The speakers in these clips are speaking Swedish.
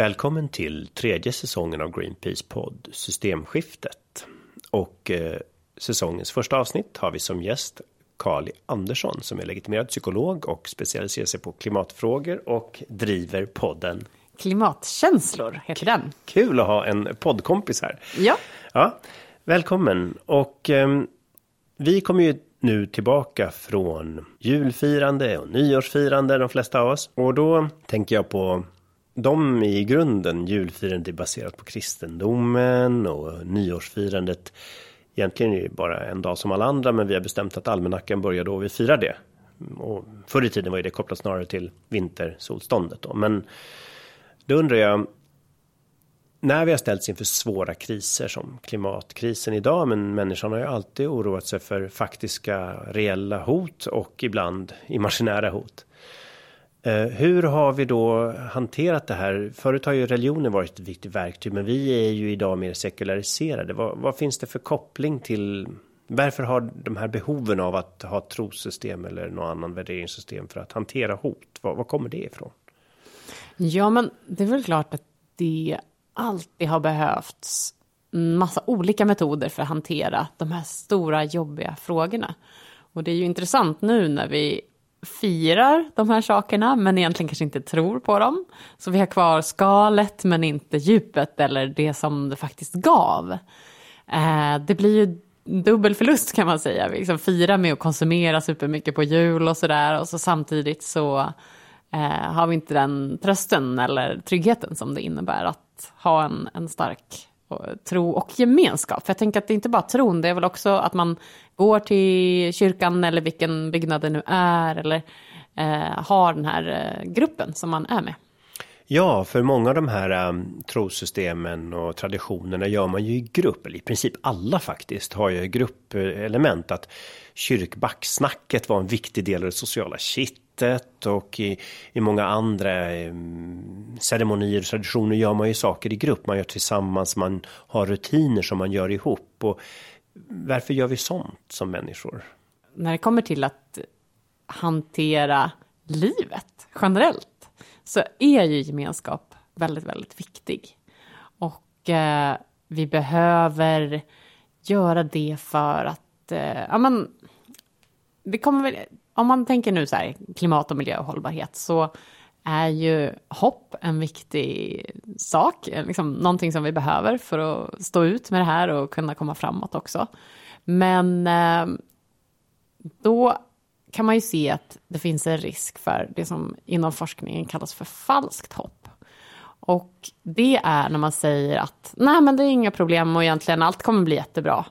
Välkommen till tredje säsongen av Greenpeace podd Systemskiftet. Och eh, säsongens första avsnitt har vi som gäst Kali Andersson som är legitimerad psykolog och specialiserar sig på klimatfrågor och driver podden Klimatkänslor heter den. Kul att ha en poddkompis här. Ja. Ja, välkommen. Och eh, vi kommer ju nu tillbaka från julfirande och nyårsfirande de flesta av oss. Och då tänker jag på de i grunden julfirandet är baserat på kristendomen och nyårsfirandet egentligen är det bara en dag som alla andra men vi har bestämt att almanackan börjar då vi firar det. Och förr i tiden var ju det kopplat snarare till vintersolståndet då. Men då undrar jag när vi har ställts inför svåra kriser som klimatkrisen idag, men människan har ju alltid oroat sig för faktiska reella hot och ibland imaginära hot. Eh, hur har vi då hanterat det här? Förut har ju religionen varit ett viktigt verktyg, men vi är ju idag mer sekulariserade. Vad, vad finns det för koppling till varför har de här behoven av att ha trossystem eller någon annan värderingssystem för att hantera hot? Var, var kommer det ifrån? Ja, men det är väl klart att det alltid har behövts massa olika metoder för att hantera de här stora jobbiga frågorna. Och det är ju intressant nu när vi firar de här sakerna men egentligen kanske inte tror på dem. Så vi har kvar skalet men inte djupet eller det som det faktiskt gav. Eh, det blir ju dubbel förlust kan man säga. Vi liksom firar med att konsumera supermycket på jul och sådär och så samtidigt så eh, har vi inte den trösten eller tryggheten som det innebär att ha en, en stark Eh, tro och gemenskap. För jag tänker att det är inte bara tron, det är väl också att man går till kyrkan eller vilken byggnad det nu är eller eh, har den här eh, gruppen som man är med. Ja, för många av de här eh, um, trosystemen och traditionerna gör man ju i grupp, eller i princip alla faktiskt har ju gruppelement. Att kyrkbacksnacket var en viktig del av det sociala kittet och i, i många andra eh, ceremonier och traditioner gör man ju saker i grupp. Man gör tillsammans, man har rutiner som man gör ihop. Och varför gör vi sånt som människor? När det kommer till att hantera livet generellt så är ju gemenskap väldigt, väldigt viktig. Och eh, vi behöver göra det för att, eh, ja men, det kommer väl, om man tänker nu så här, klimat och miljö och hållbarhet, så är ju hopp en viktig sak, liksom någonting som vi behöver för att stå ut med det här och kunna komma framåt också. Men eh, då kan man ju se att det finns en risk för det som inom forskningen kallas för falskt hopp. Och det är när man säger att nej men det är inga problem och egentligen allt kommer bli jättebra.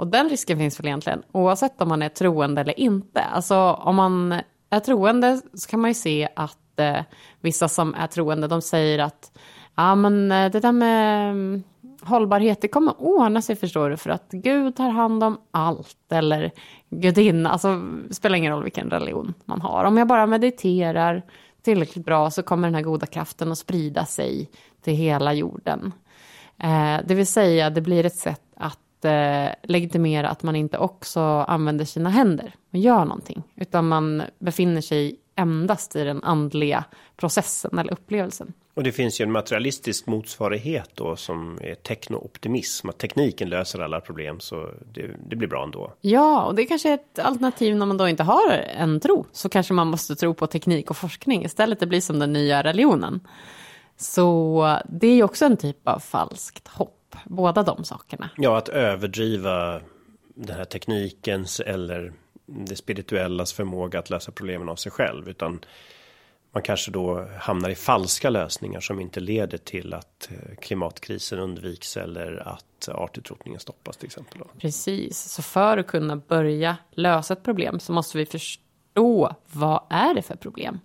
Och den risken finns väl egentligen oavsett om man är troende eller inte. Alltså om man är troende så kan man ju se att eh, vissa som är troende de säger att ja men eh, det där med mm, hållbarhet, det kommer ordna sig förstår du, för att Gud tar hand om allt, eller gudinna, alltså spelar ingen roll vilken religion man har. Om jag bara mediterar tillräckligt bra så kommer den här goda kraften att sprida sig till hela jorden. Eh, det vill säga, det blir ett sätt att eh, legitimera att man inte också använder sina händer och gör någonting, utan man befinner sig endast i den andliga processen eller upplevelsen. Och det finns ju en materialistisk motsvarighet då som är teknooptimism. Att tekniken löser alla problem så det, det, blir bra ändå. Ja, och det är kanske är ett alternativ när man då inte har en tro. Så kanske man måste tro på teknik och forskning istället. Det blir som den nya religionen. Så det är ju också en typ av falskt hopp. Båda de sakerna. Ja, att överdriva den här teknikens eller det spirituellas förmåga att lösa problemen av sig själv. Utan man kanske då hamnar i falska lösningar som inte leder till att eh, klimatkrisen undviks eller att artutrotningen stoppas till exempel. Precis, så för att kunna börja lösa ett problem så måste vi förstå vad är det för problem?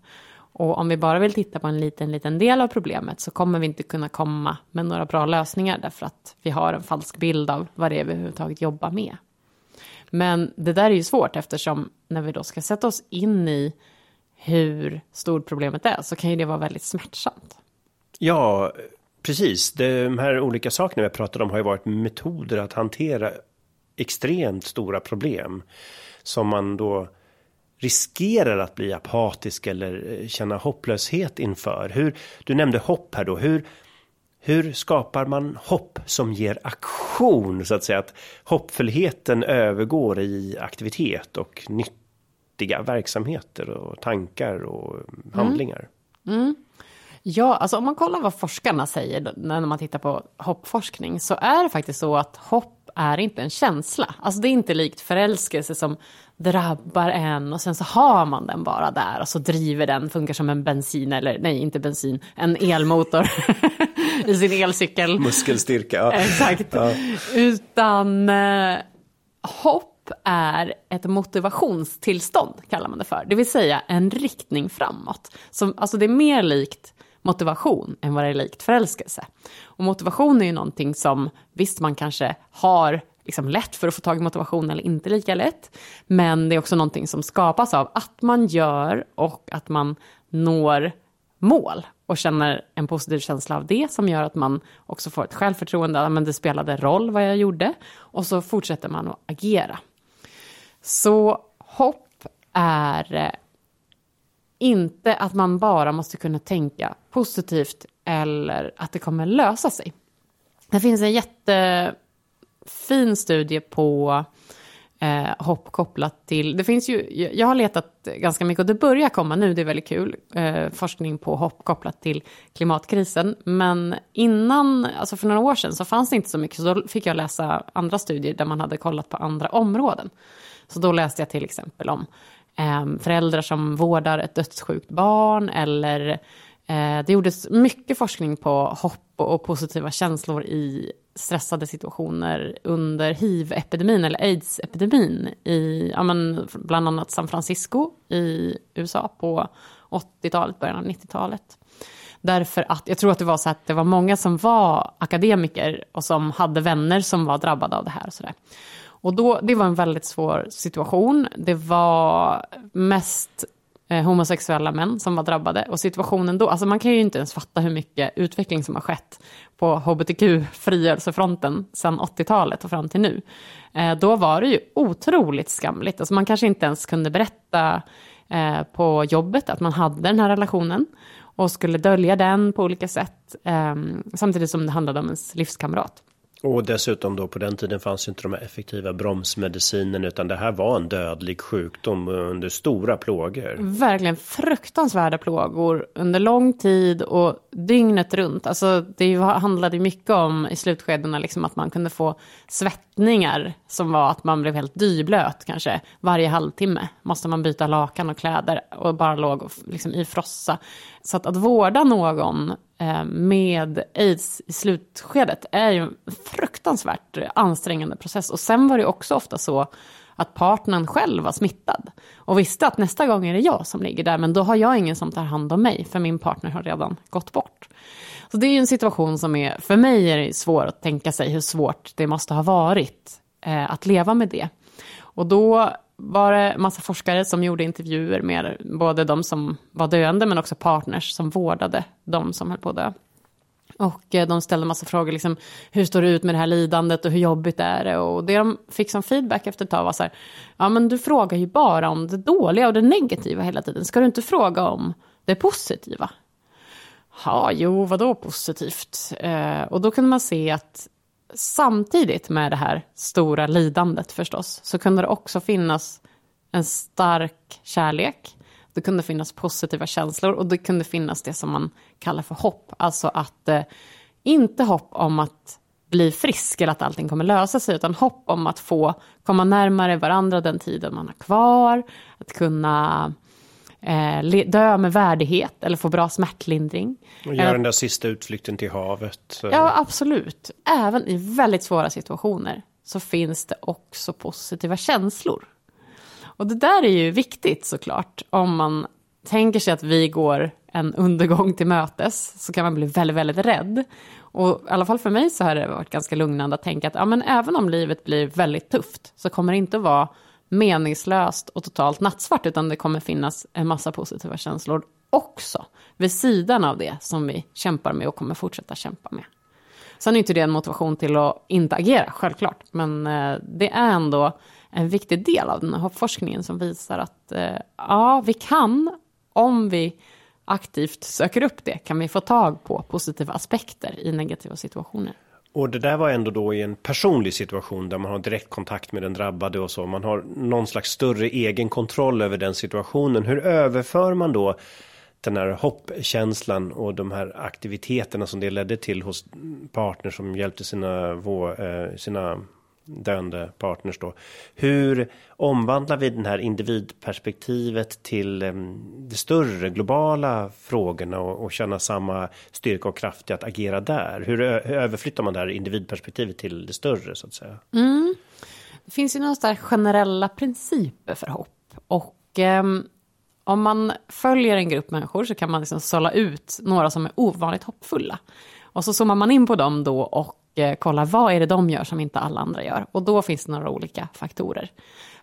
Och om vi bara vill titta på en liten, liten del av problemet så kommer vi inte kunna komma med några bra lösningar därför att vi har en falsk bild av vad det är vi överhuvudtaget jobbar med. Men det där är ju svårt eftersom när vi då ska sätta oss in i hur stort problemet är så kan ju det vara väldigt smärtsamt. Ja, precis. De här olika sakerna vi har pratat om har ju varit metoder att hantera extremt stora problem som man då riskerar att bli apatisk eller eh, känna hopplöshet inför. Hur, du nämnde hopp här då. Hur, hur skapar man hopp som ger aktion så att säga? Att hoppfullheten övergår i aktivitet och nyttiga verksamheter och tankar och handlingar. Mm. Mm. Ja, alltså om man kollar vad forskarna säger när man tittar på hoppforskning så är det faktiskt så att hopp är inte en känsla. Alltså det är inte likt förälskelse som drabbar en och sen så har man den bara där och så driver den, funkar som en bensin eller nej inte bensin, en elmotor i sin elcykel. Muskelstyrka. Ja. Exakt. Ja. Utan eh, hopp är ett motivationstillstånd kallar man det för, det vill säga en riktning framåt. Som, alltså det är mer likt motivation än vad det är likt förälskelse. Och motivation är ju någonting som, visst man kanske har liksom lätt för att få tag i motivation eller inte lika lätt. Men det är också någonting som skapas av att man gör och att man når mål och känner en positiv känsla av det som gör att man också får ett självförtroende, men det spelade roll vad jag gjorde och så fortsätter man att agera. Så hopp är eh, inte att man bara måste kunna tänka positivt eller att det kommer lösa sig. Det finns en jättefin studie på eh, hopp kopplat till, det finns ju, jag har letat ganska mycket och det börjar komma nu, det är väldigt kul, eh, forskning på hopp kopplat till klimatkrisen. Men innan, alltså för några år sedan så fanns det inte så mycket, så då fick jag läsa andra studier där man hade kollat på andra områden. Så då läste jag till exempel om Ehm, föräldrar som vårdar ett dödssjukt barn eller eh, det gjordes mycket forskning på hopp och, och positiva känslor i stressade situationer under hiv-epidemin eller aids-epidemin i ja, men, bland annat San Francisco i USA på 80-talet, början av 90-talet. Därför att jag tror att det var så att det var många som var akademiker och som hade vänner som var drabbade av det här. Och så där. Och då, det var en väldigt svår situation. Det var mest eh, homosexuella män som var drabbade. Och situationen då, alltså man kan ju inte ens fatta hur mycket utveckling som har skett på hbtq-frigörelsefronten sedan 80-talet och fram till nu. Eh, då var det ju otroligt skamligt. Alltså man kanske inte ens kunde berätta eh, på jobbet att man hade den här relationen och skulle dölja den på olika sätt, eh, samtidigt som det handlade om ens livskamrat. Och dessutom då på den tiden fanns inte de här effektiva bromsmedicinerna utan det här var en dödlig sjukdom under stora plågor. Verkligen fruktansvärda plågor under lång tid och dygnet runt. Alltså det handlade mycket om i slutskedena liksom att man kunde få svettningar som var att man blev helt dyblöt kanske varje halvtimme. Måste man byta lakan och kläder och bara låg liksom i frossa. Så att, att vårda någon Eh, med aids i slutskedet är ju en fruktansvärt ansträngande process. Och sen var det också ofta så att partnern själv var smittad och visste att nästa gång är det jag som ligger där, men då har jag ingen som tar hand om mig, för min partner har redan gått bort. Så det är en situation som är, för mig är det svår att tänka sig hur svårt det måste ha varit eh, att leva med det. Och då var det massa forskare som gjorde intervjuer med både de som var döende men också partners som vårdade de som höll på att dö. Och eh, de ställde massa frågor, liksom, hur står det ut med det här lidandet och hur jobbigt är det? Och det de fick som feedback efter ett tag var så här, ja men du frågar ju bara om det dåliga och det negativa hela tiden. Ska du inte fråga om det positiva? Ja, jo, vadå positivt? Eh, och då kunde man se att samtidigt med det här stora lidandet förstås, så kunde det också finnas en stark kärlek. Det kunde finnas positiva känslor och det kunde finnas det som man kallar för hopp. Alltså att eh, inte hopp om att bli frisk eller att allting kommer lösa sig, utan hopp om att få komma närmare varandra den tiden man har kvar, att kunna eh, dö med värdighet eller få bra smärtlindring. Och göra den där sista utflykten till havet. Ja, absolut. Även i väldigt svåra situationer så finns det också positiva känslor. Och det där är ju viktigt såklart. Om man tänker sig att vi går en undergång till mötes så kan man bli väldigt, väldigt rädd. Och i alla fall för mig så har det varit ganska lugnande att tänka att ja, men även om livet blir väldigt tufft så kommer det inte att vara meningslöst och totalt nattsvart, utan det kommer finnas en massa positiva känslor också, vid sidan av det som vi kämpar med och kommer fortsätta kämpa med. Sen är inte det en motivation till att inte agera, självklart, men eh, det är ändå en viktig del av den här hoppforskningen som visar att eh, ja, vi kan, om vi aktivt söker upp det, kan vi få tag på positiva aspekter i negativa situationer. Och det där var ändå då i en personlig situation där man har direkt kontakt med den drabbade och så. Man har någon slags större egen kontroll över den situationen. Hur överför man då den här hoppkänslan och de här aktiviteterna som det ledde till hos partner som hjälpte sina, eh, sina döende partners då. Hur omvandlar vi den här individperspektivet till de större globala frågorna och, och känna samma styrka och kraft i att agera där? Hur, hur överflyttar man det här individperspektivet till det större så att säga? Mm. Det finns ju några generella principer för hopp och eh, om man följer en grupp människor så kan man liksom sålla ut några som är ovanligt hoppfulla. Och så zoomar man in på dem då och Eh, kolla kollar vad är det de gör som inte alla andra gör. Och då finns det några olika faktorer.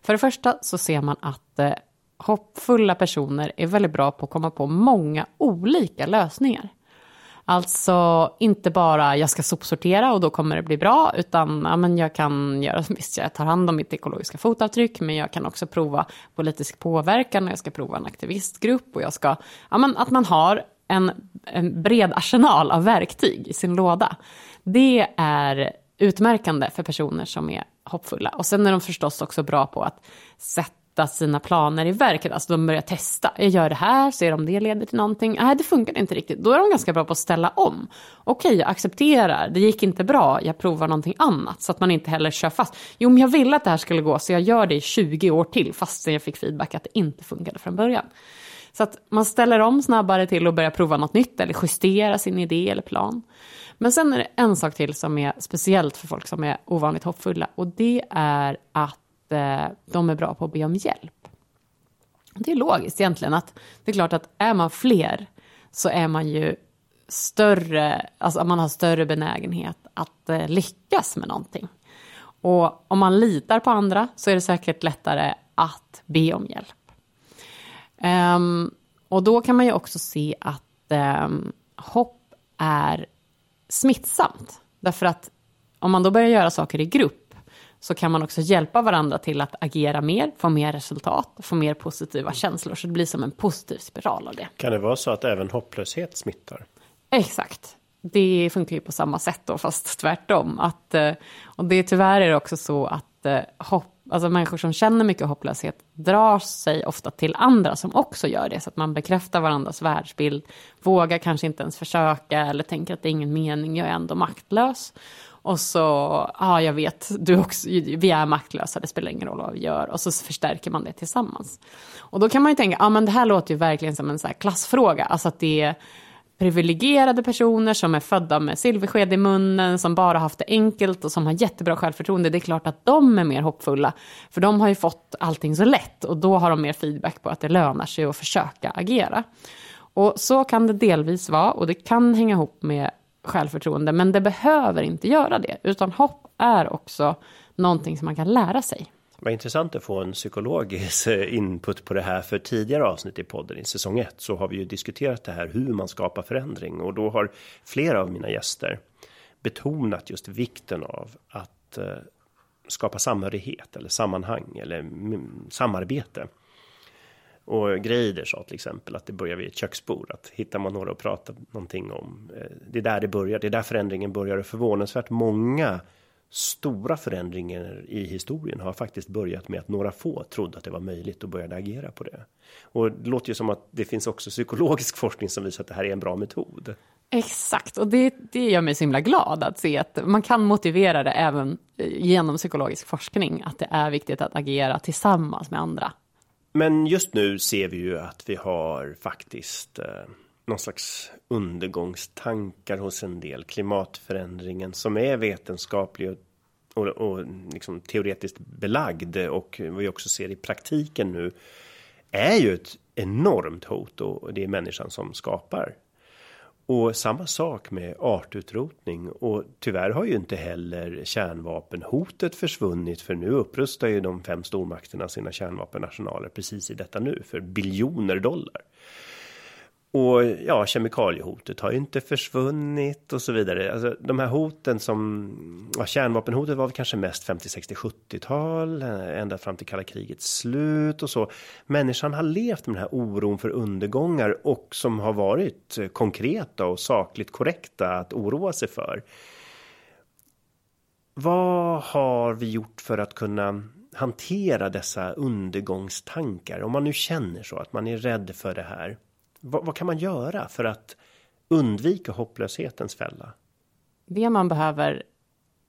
För det första så ser man att eh, hoppfulla personer är väldigt bra på att komma på många olika lösningar. Alltså inte bara jag ska sopsortera och då kommer det bli bra, utan ja, men jag kan göra, visst jag tar hand om mitt ekologiska fotavtryck, men jag kan också prova politisk påverkan och jag ska prova en aktivistgrupp och jag ska, ja men att man har en, en bred arsenal av verktyg i sin låda. Det är utmärkande för personer som är hoppfulla. Och sen är de förstås också bra på att sätta sina planer i verket. Alltså de börjar testa. Jag gör det här, ser om det leder till någonting. Nej, det funkar inte riktigt. Då är de ganska bra på att ställa om. Okej, jag accepterar. Det gick inte bra. Jag provar någonting annat. Så att man inte heller kör fast. Jo, men jag ville att det här skulle gå, så jag gör det i 20 år till. Fast jag fick feedback att det inte funkade från början. Så att man ställer om snabbare till att börja prova något nytt eller justera sin idé eller plan. Men sen är det en sak till som är speciellt för folk som är ovanligt hoppfulla och det är att eh, de är bra på att be om hjälp. Det är logiskt egentligen att det är klart att är man fler så är man ju större, alltså man har större benägenhet att eh, lyckas med någonting. Och om man litar på andra så är det säkert lättare att be om hjälp. Um, och då kan man ju också se att um, hopp är smittsamt. Därför att om man då börjar göra saker i grupp så kan man också hjälpa varandra till att agera mer, få mer resultat, få mer positiva känslor. Så det blir som en positiv spiral av det. Kan det vara så att även hopplöshet smittar? Exakt. Det funkar ju på samma sätt då, fast tvärtom. Att, eh, och det tyvärr är det också så att eh, hopp, alltså människor som känner mycket hopplöshet drar sig ofta till andra som också gör det. Så att man bekräftar varandras världsbild, vågar kanske inte ens försöka eller tänker att det är ingen mening, jag är ändå maktlös. Och så, ja jag vet, du också, vi är maktlösa, det spelar ingen roll vad vi gör. Och så förstärker man det tillsammans. Och då kan man ju tänka, ja men det här låter ju verkligen som en så klassfråga. Alltså att det är privilegierade personer som är födda med silversked i munnen, som bara haft det enkelt och som har jättebra självförtroende. Det är klart att de är mer hoppfulla, för de har ju fått allting så lätt och då har de mer feedback på att det lönar sig att försöka agera. Och så kan det delvis vara och det kan hänga ihop med självförtroende, men det behöver inte göra det, utan hopp är också någonting som man kan lära sig. Vad intressant att få en psykologisk eh, input på det här för tidigare avsnitt i podden i säsong 1 så har vi ju diskuterat det här hur man skapar förändring och då har flera av mina gäster betonat just vikten av att eh, skapa samhörighet eller sammanhang eller mm, samarbete. Och Greider sa till exempel att det börjar vid ett köksbord. Att hittar man några att prata någonting om. Eh, det är där det börjar. Det är där förändringen börjar. Och förvånansvärt många stora förändringar i historien har faktiskt börjat med att några få trodde att det var möjligt och började agera på det. Och det låter ju som att det finns också psykologisk forskning som visar att det här är en bra metod. Exakt, och det, det gör mig så himla glad att se att man kan motivera det även eh, genom psykologisk forskning, att det är viktigt att agera tillsammans med andra. Men just nu ser vi ju att vi har faktiskt eh, någon slags undergångstankar hos en del. Klimatförändringen som är vetenskaplig och, och, och liksom teoretiskt belagd och vi också ser i praktiken nu är ju ett enormt hot och det är människan som skapar och samma sak med artutrotning och tyvärr har ju inte heller kärnvapenhotet försvunnit för nu upprustar ju de fem stormakterna sina kärnvapenarsenaler precis i detta nu för biljoner dollar. Och ja, kemikaliehotet har ju inte försvunnit och så vidare. Alltså, de här hoten som, ja, kärnvapenhotet var väl kanske mest 50, 60, 70-tal, ända fram till kalla krigets slut och så. Människan har levt med den här oron för undergångar och som har varit konkreta och sakligt korrekta att oroa sig för. Vad har vi gjort för att kunna hantera dessa undergångstankar? Om man nu känner så, att man är rädd för det här. Vad, vad kan man göra för att undvika hopplöshetens fälla? Det man behöver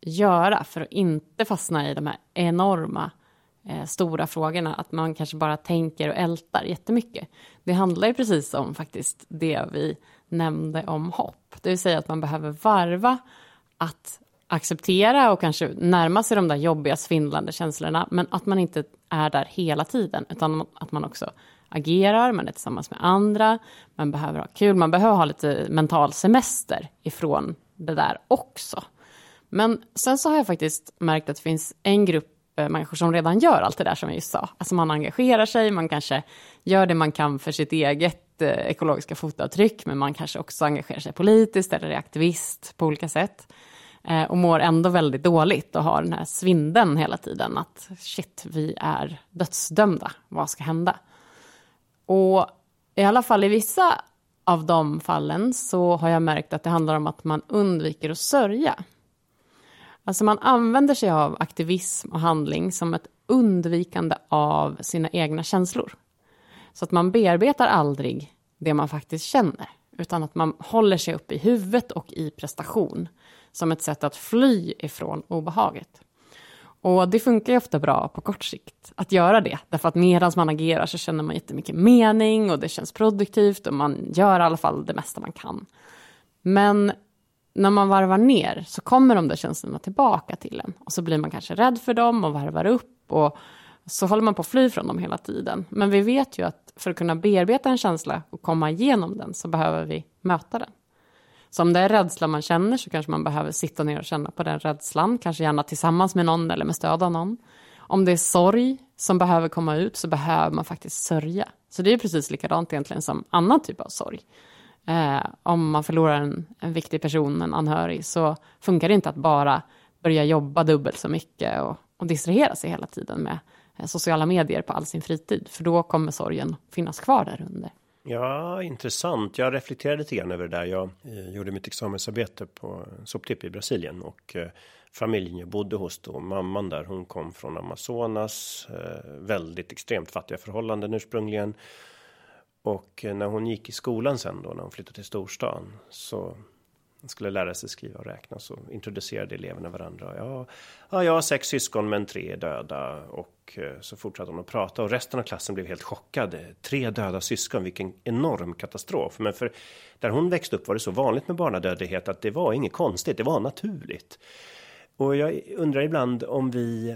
göra för att inte fastna i de här enorma eh, stora frågorna, att man kanske bara tänker och ältar jättemycket. Det handlar ju precis om faktiskt det vi nämnde om hopp, det vill säga att man behöver varva att acceptera och kanske närma sig de där jobbiga svindlande känslorna, men att man inte är där hela tiden, utan att man också agerar, man är tillsammans med andra, man behöver ha kul, man behöver ha lite mental semester ifrån det där också. Men sen så har jag faktiskt märkt att det finns en grupp eh, människor som redan gör allt det där som jag just sa. Alltså man engagerar sig, man kanske gör det man kan för sitt eget eh, ekologiska fotavtryck, men man kanske också engagerar sig politiskt eller är aktivist på olika sätt. Eh, och mår ändå väldigt dåligt och har den här svinden hela tiden att shit, vi är dödsdömda, vad ska hända? Och i alla fall i vissa av de fallen så har jag märkt att det handlar om att man undviker att sörja. Alltså man använder sig av aktivism och handling som ett undvikande av sina egna känslor. Så att man bearbetar aldrig det man faktiskt känner, utan att man håller sig uppe i huvudet och i prestation som ett sätt att fly ifrån obehaget. Och det funkar ju ofta bra på kort sikt att göra det, därför att medan man agerar så känner man jättemycket mening och det känns produktivt och man gör i alla fall det mesta man kan. Men när man varvar ner så kommer de där känslorna tillbaka till en och så blir man kanske rädd för dem och varvar upp och så håller man på att fly från dem hela tiden. Men vi vet ju att för att kunna bearbeta en känsla och komma igenom den så behöver vi möta den. Så om det är rädsla man känner så kanske man behöver sitta ner och känna på den rädslan, kanske gärna tillsammans med någon eller med stöd av någon. Om det är sorg som behöver komma ut så behöver man faktiskt sörja. Så det är precis likadant egentligen som annan typ av sorg. Eh, om man förlorar en, en viktig person, en anhörig, så funkar det inte att bara börja jobba dubbelt så mycket och, och distrahera sig hela tiden med eh, sociala medier på all sin fritid, för då kommer sorgen finnas kvar där under. Ja, intressant. Jag reflekterade lite grann över det där. Jag eh, gjorde mitt examensarbete på soptipp i Brasilien och eh, familjen jag bodde hos då, mamman där, hon kom från Amazonas, eh, väldigt extremt fattiga förhållanden ursprungligen. Och eh, när hon gick i skolan sen då, när hon flyttade till storstan, så skulle lära sig skriva och räkna så introducerade eleverna varandra. Ja, ja, jag har sex syskon men tre är döda och och eh, så fortsatte hon att prata och resten av klassen blev helt chockade. Tre döda syskon, vilken enorm katastrof. Men för där hon växte upp var det så vanligt med barnadödlighet att det var inget konstigt, det var naturligt. Och jag undrar ibland om vi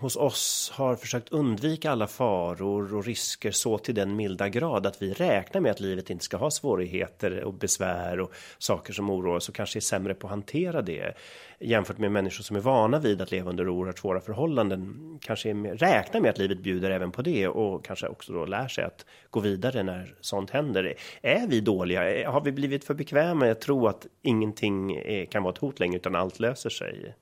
hos oss har försökt undvika alla faror och risker så till den milda grad att vi räknar med att livet inte ska ha svårigheter och besvär och saker som oroar oss och kanske är sämre på att hantera det jämfört med människor som är vana vid att leva under oerhört svåra förhållanden kanske mer, räknar med att livet bjuder även på det och kanske också då lär sig att gå vidare när sånt händer. Är vi dåliga? Har vi blivit för bekväma Jag tror att ingenting eh, kan vara ett hot längre utan allt löser sig?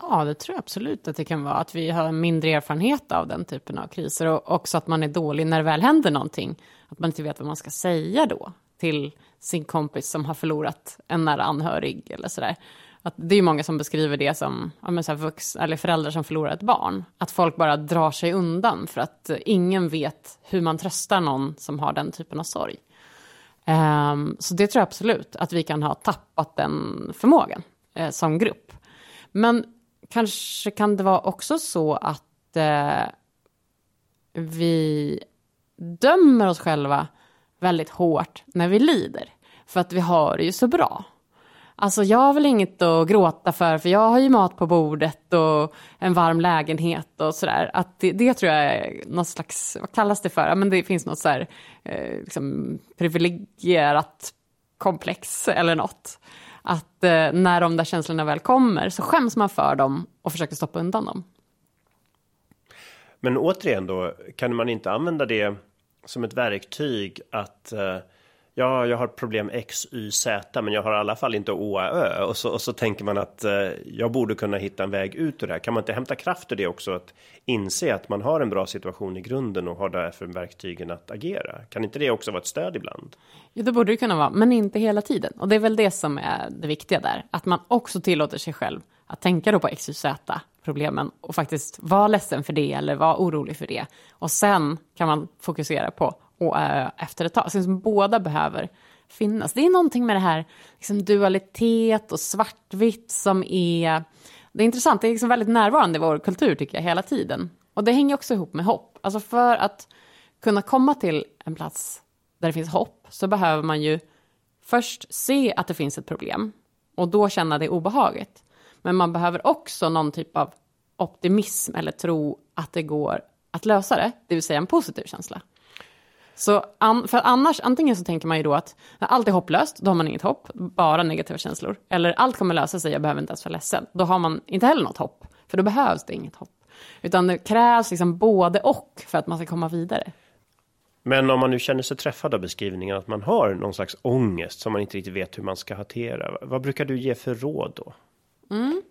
Ja, det tror jag absolut att det kan vara. Att vi har mindre erfarenhet av den typen av kriser och också att man är dålig när det väl händer någonting. Att man inte vet vad man ska säga då till sin kompis som har förlorat en nära anhörig eller sådär. Att det är ju många som beskriver det som ja, men så här vux, eller föräldrar som förlorar ett barn. Att folk bara drar sig undan för att ingen vet hur man tröstar någon som har den typen av sorg. Um, så det tror jag absolut, att vi kan ha tappat den förmågan eh, som grupp. Men kanske kan det vara också så att eh, vi dömer oss själva väldigt hårt när vi lider. För att vi har det ju så bra. Alltså jag har väl inget att gråta för, för jag har ju mat på bordet och en varm lägenhet och sådär. Att det, det tror jag är något slags, vad kallas det för? Men det finns något så här, eh, liksom privilegierat komplex eller något att eh, när de där känslorna väl kommer så skäms man för dem och försöker stoppa undan dem. Men återigen då, kan man inte använda det som ett verktyg att eh, ja, jag har problem X, Y, Z, men jag har i alla fall inte Å, Ö. Och så, och så tänker man att eh, jag borde kunna hitta en väg ut ur det här. Kan man inte hämta kraft ur det också? Att inse att man har en bra situation i grunden och har därför verktygen att agera. Kan inte det också vara ett stöd ibland? Ja, det borde det kunna vara, men inte hela tiden. Och det är väl det som är det viktiga där. Att man också tillåter sig själv att tänka då på X, Y, Z problemen och faktiskt vara ledsen för det eller vara orolig för det. Och sen kan man fokusera på och ö efter ett tag. Så liksom båda behöver finnas. Det är någonting med det här liksom dualitet och svartvitt som är... Det är intressant, det är liksom väldigt närvarande i vår kultur tycker jag hela tiden. Och det hänger också ihop med hopp. Alltså för att kunna komma till en plats där det finns hopp så behöver man ju först se att det finns ett problem och då känna det obehagligt. Men man behöver också någon typ av optimism eller tro att det går att lösa det, det vill säga en positiv känsla. Så an, för annars, antingen så tänker man ju då att när allt är hopplöst, då har man inget hopp, bara negativa känslor. Eller allt kommer lösa sig, jag behöver inte ens vara ledsen. Då har man inte heller något hopp, för då behövs det inget hopp. Utan det krävs liksom både och för att man ska komma vidare. Men om man nu känner sig träffad av beskrivningen att man har någon slags ångest som man inte riktigt vet hur man ska hantera. Vad brukar du ge för råd då? Mm.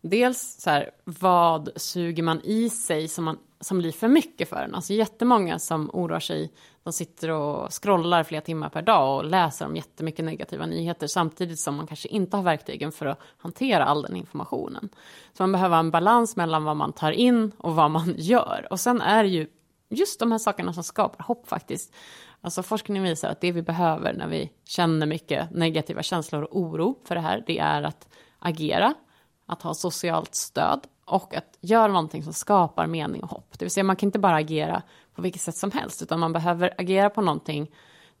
Dels så här, vad suger man i sig som, man, som blir för mycket för en? Alltså jättemånga som oroar sig, de sitter och scrollar flera timmar per dag och läser om jättemycket negativa nyheter samtidigt som man kanske inte har verktygen för att hantera all den informationen. Så man behöver en balans mellan vad man tar in och vad man gör. Och sen är det ju just de här sakerna som skapar hopp faktiskt. Alltså forskning visar att det vi behöver när vi känner mycket negativa känslor och oro för det här, det är att agera att ha socialt stöd och att göra någonting som skapar mening och hopp. Det vill säga man kan inte bara agera på vilket sätt som helst, utan man behöver agera på någonting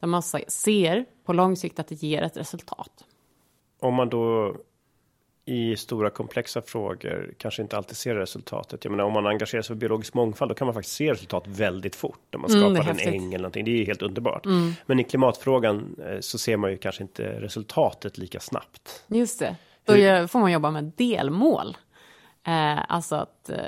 där man ser på lång sikt att det ger ett resultat. Om man då i stora komplexa frågor kanske inte alltid ser resultatet. Jag menar om man engagerar sig för biologisk mångfald då kan man faktiskt se resultat väldigt fort. När man skapar mm, en äng eller någonting. Det är helt underbart. Mm. Men i klimatfrågan eh, så ser man ju kanske inte resultatet lika snabbt. Just det. Då får man jobba med delmål. Eh, alltså att eh,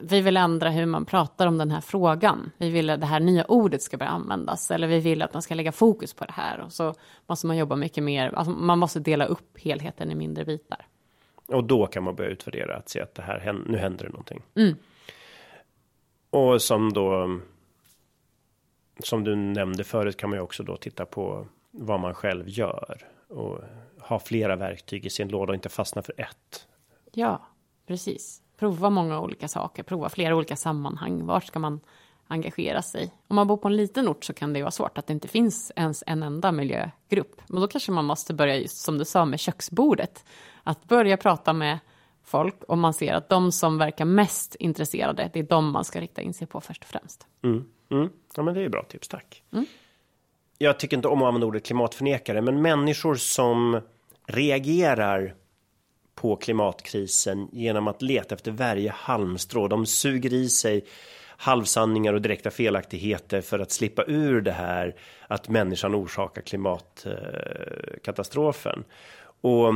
vi vill ändra hur man pratar om den här frågan. Vi vill att det här nya ordet ska börja användas. Eller vi vill att man ska lägga fokus på det här. Och så måste man jobba mycket mer. Alltså man måste dela upp helheten i mindre bitar. Och då kan man börja utvärdera att se att det här, nu händer det någonting. Mm. Och som då. Som du nämnde förut kan man ju också då titta på vad man själv gör. Och ha flera verktyg i sin låda och inte fastna för ett. Ja, precis. Prova många olika saker, prova flera olika sammanhang. Var ska man engagera sig? Om man bor på en liten ort så kan det vara svårt att det inte finns ens en enda miljögrupp. Men då kanske man måste börja, just som du sa, med köksbordet. Att börja prata med folk och man ser att de som verkar mest intresserade, det är de man ska rikta in sig på först och främst. Mm. Mm. Ja, men det är bra tips, tack. Mm. Jag tycker inte om att använda ordet klimatförnekare, men människor som reagerar på klimatkrisen genom att leta efter varje halmstrå. De suger i sig halvsanningar och direkta felaktigheter för att slippa ur det här att människan orsakar klimatkatastrofen. Och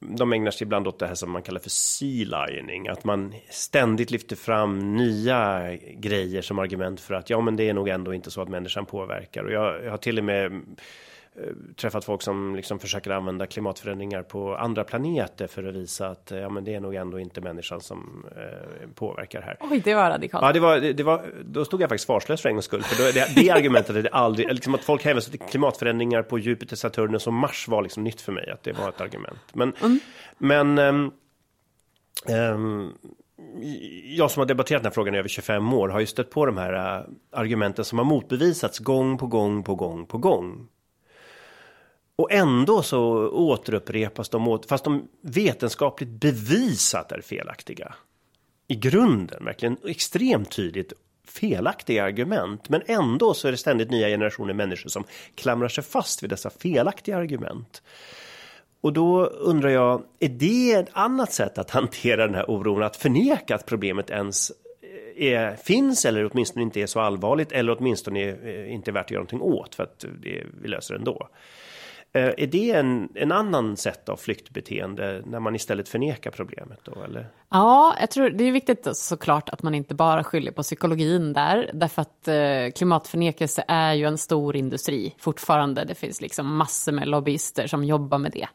de ägnar sig ibland åt det här som man kallar för sea lining, att man ständigt lyfter fram nya grejer som argument för att ja, men det är nog ändå inte så att människan påverkar. Och jag, jag har till och med träffat folk som liksom försöker använda klimatförändringar på andra planeter för att visa att ja, men det är nog ändå inte människan som eh, påverkar här. Oj, det var radikalt. Ja, det var, det, det var, då stod jag faktiskt svarslös för en gångs skull. För då, det, det argumentet är det aldrig, liksom att folk hänvisar till klimatförändringar på Jupiter, Saturnus och Mars var liksom nytt för mig, att det var ett argument. Men, mm. men um, um, jag som har debatterat den här frågan i över 25 år har ju stött på de här uh, argumenten som har motbevisats gång på gång på gång på gång. Och ändå så återupprepas de, åt, fast de vetenskapligt bevisat är felaktiga. I grunden, verkligen extremt tydligt felaktiga argument. Men ändå så är det ständigt nya generationer människor som klamrar sig fast vid dessa felaktiga argument. Och då undrar jag, är det ett annat sätt att hantera den här oron? Att förneka att problemet ens eh, är, finns eller åtminstone inte är så allvarligt eller åtminstone är, inte är värt att göra någonting åt för att det, vi löser det ändå. Eh, är det en, en annan sätt av flyktbeteende när man istället förnekar problemet då eller? Ja, jag tror det är viktigt såklart att man inte bara skyller på psykologin där, därför att eh, klimatförnekelse är ju en stor industri fortfarande. Det finns liksom massor med lobbyister som jobbar med det.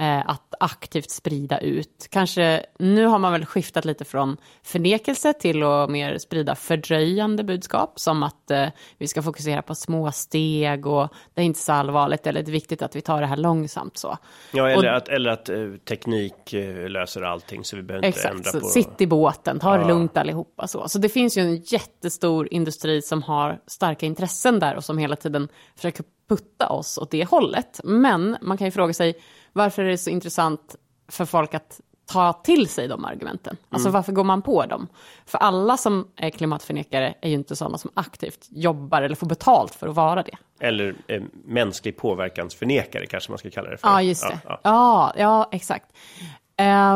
Eh, att aktivt sprida ut. Kanske, nu har man väl skiftat lite från förnekelse till att mer sprida fördröjande budskap, som att eh, vi ska fokusera på små steg och det är inte så allvarligt, eller det är viktigt att vi tar det här långsamt så. Ja, eller, och, att, eller att uh, teknik uh, löser allting, så vi behöver inte ändra så på... sitt i båten, ta det ja. lugnt allihopa så. Så det finns ju en jättestor industri som har starka intressen där och som hela tiden försöker putta oss åt det hållet. Men man kan ju fråga sig, varför är det så intressant för folk att ta till sig de argumenten? Alltså mm. varför går man på dem? För alla som är klimatförnekare är ju inte sådana som aktivt jobbar eller får betalt för att vara det. Eller eh, mänsklig påverkansförnekare kanske man ska kalla det för. Ja, just det. Ja, ja. ja exakt.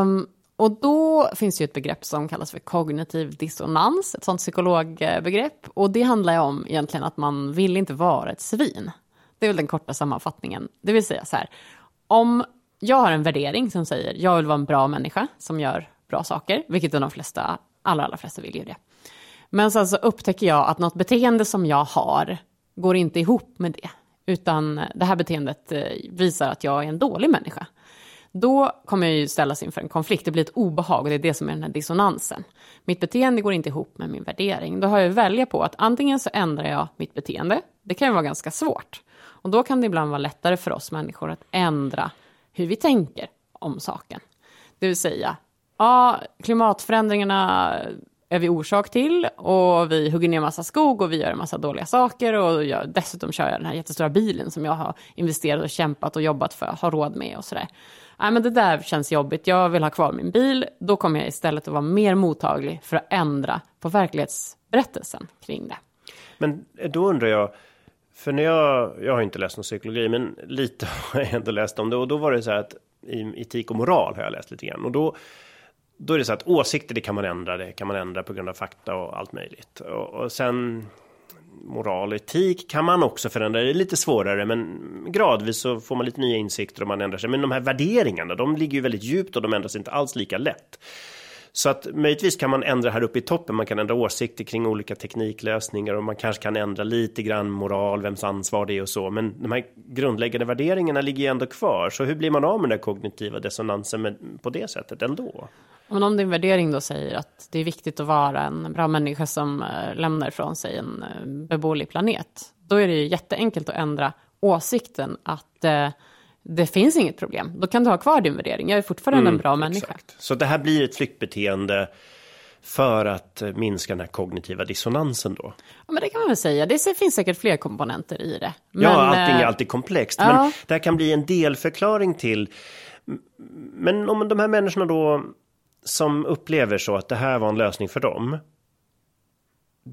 Um, och då finns det ju ett begrepp som kallas för kognitiv dissonans, ett sånt psykologbegrepp. Och det handlar ju om egentligen att man vill inte vara ett svin. Det är väl den korta sammanfattningen. Det vill säga så här, om jag har en värdering som säger jag vill vara en bra människa som gör bra saker, vilket de flesta, allra, allra flesta vill ju det. Men sen så upptäcker jag att något beteende som jag har går inte ihop med det, utan det här beteendet eh, visar att jag är en dålig människa. Då kommer jag ju ställas inför en konflikt, det blir ett obehag och det är det som är den här dissonansen. Mitt beteende går inte ihop med min värdering. Då har jag att välja på att antingen så ändrar jag mitt beteende, det kan ju vara ganska svårt. Och då kan det ibland vara lättare för oss människor att ändra hur vi tänker om saken. Det vill säga, ja, klimatförändringarna är vi orsak till och vi hugger ner massa skog och vi gör en massa dåliga saker och jag, dessutom kör jag den här jättestora bilen som jag har investerat och kämpat och jobbat för att ha råd med och sådär. Nej, men det där känns jobbigt, jag vill ha kvar min bil. Då kommer jag istället att vara mer mottaglig för att ändra på verklighetsberättelsen kring det. Men då undrar jag, för när jag, jag har inte läst någon psykologi, men lite har jag ändå läst om det. Och då var det så här att i etik och moral har jag läst lite grann. Och då, då är det så att åsikter, det kan man ändra, det kan man ändra på grund av fakta och allt möjligt. Och, och sen moral och etik kan man också förändra. Det är lite svårare, men gradvis så får man lite nya insikter och man ändrar sig. Men de här värderingarna, de ligger ju väldigt djupt och de ändras inte alls lika lätt. Så att möjligtvis kan man ändra här uppe i toppen. Man kan ändra åsikter kring olika tekniklösningar och man kanske kan ändra lite grann moral, vems ansvar det är och så. Men de här grundläggande värderingarna ligger ju ändå kvar. Så hur blir man av med den kognitiva dissonansen med, på det sättet ändå? Men om din värdering då säger att det är viktigt att vara en bra människa som eh, lämnar ifrån sig en eh, beboelig planet, då är det ju jätteenkelt att ändra åsikten att eh, det finns inget problem. Då kan du ha kvar din värdering. Jag är fortfarande mm, en bra människa. Exakt. Så det här blir ett flyktbeteende för att eh, minska den här kognitiva dissonansen då? Ja, men det kan man väl säga. Det finns säkert fler komponenter i det. Men, ja, allting är alltid komplext. Ja. Men det här kan bli en delförklaring till. Men om de här människorna då som upplever så att det här var en lösning för dem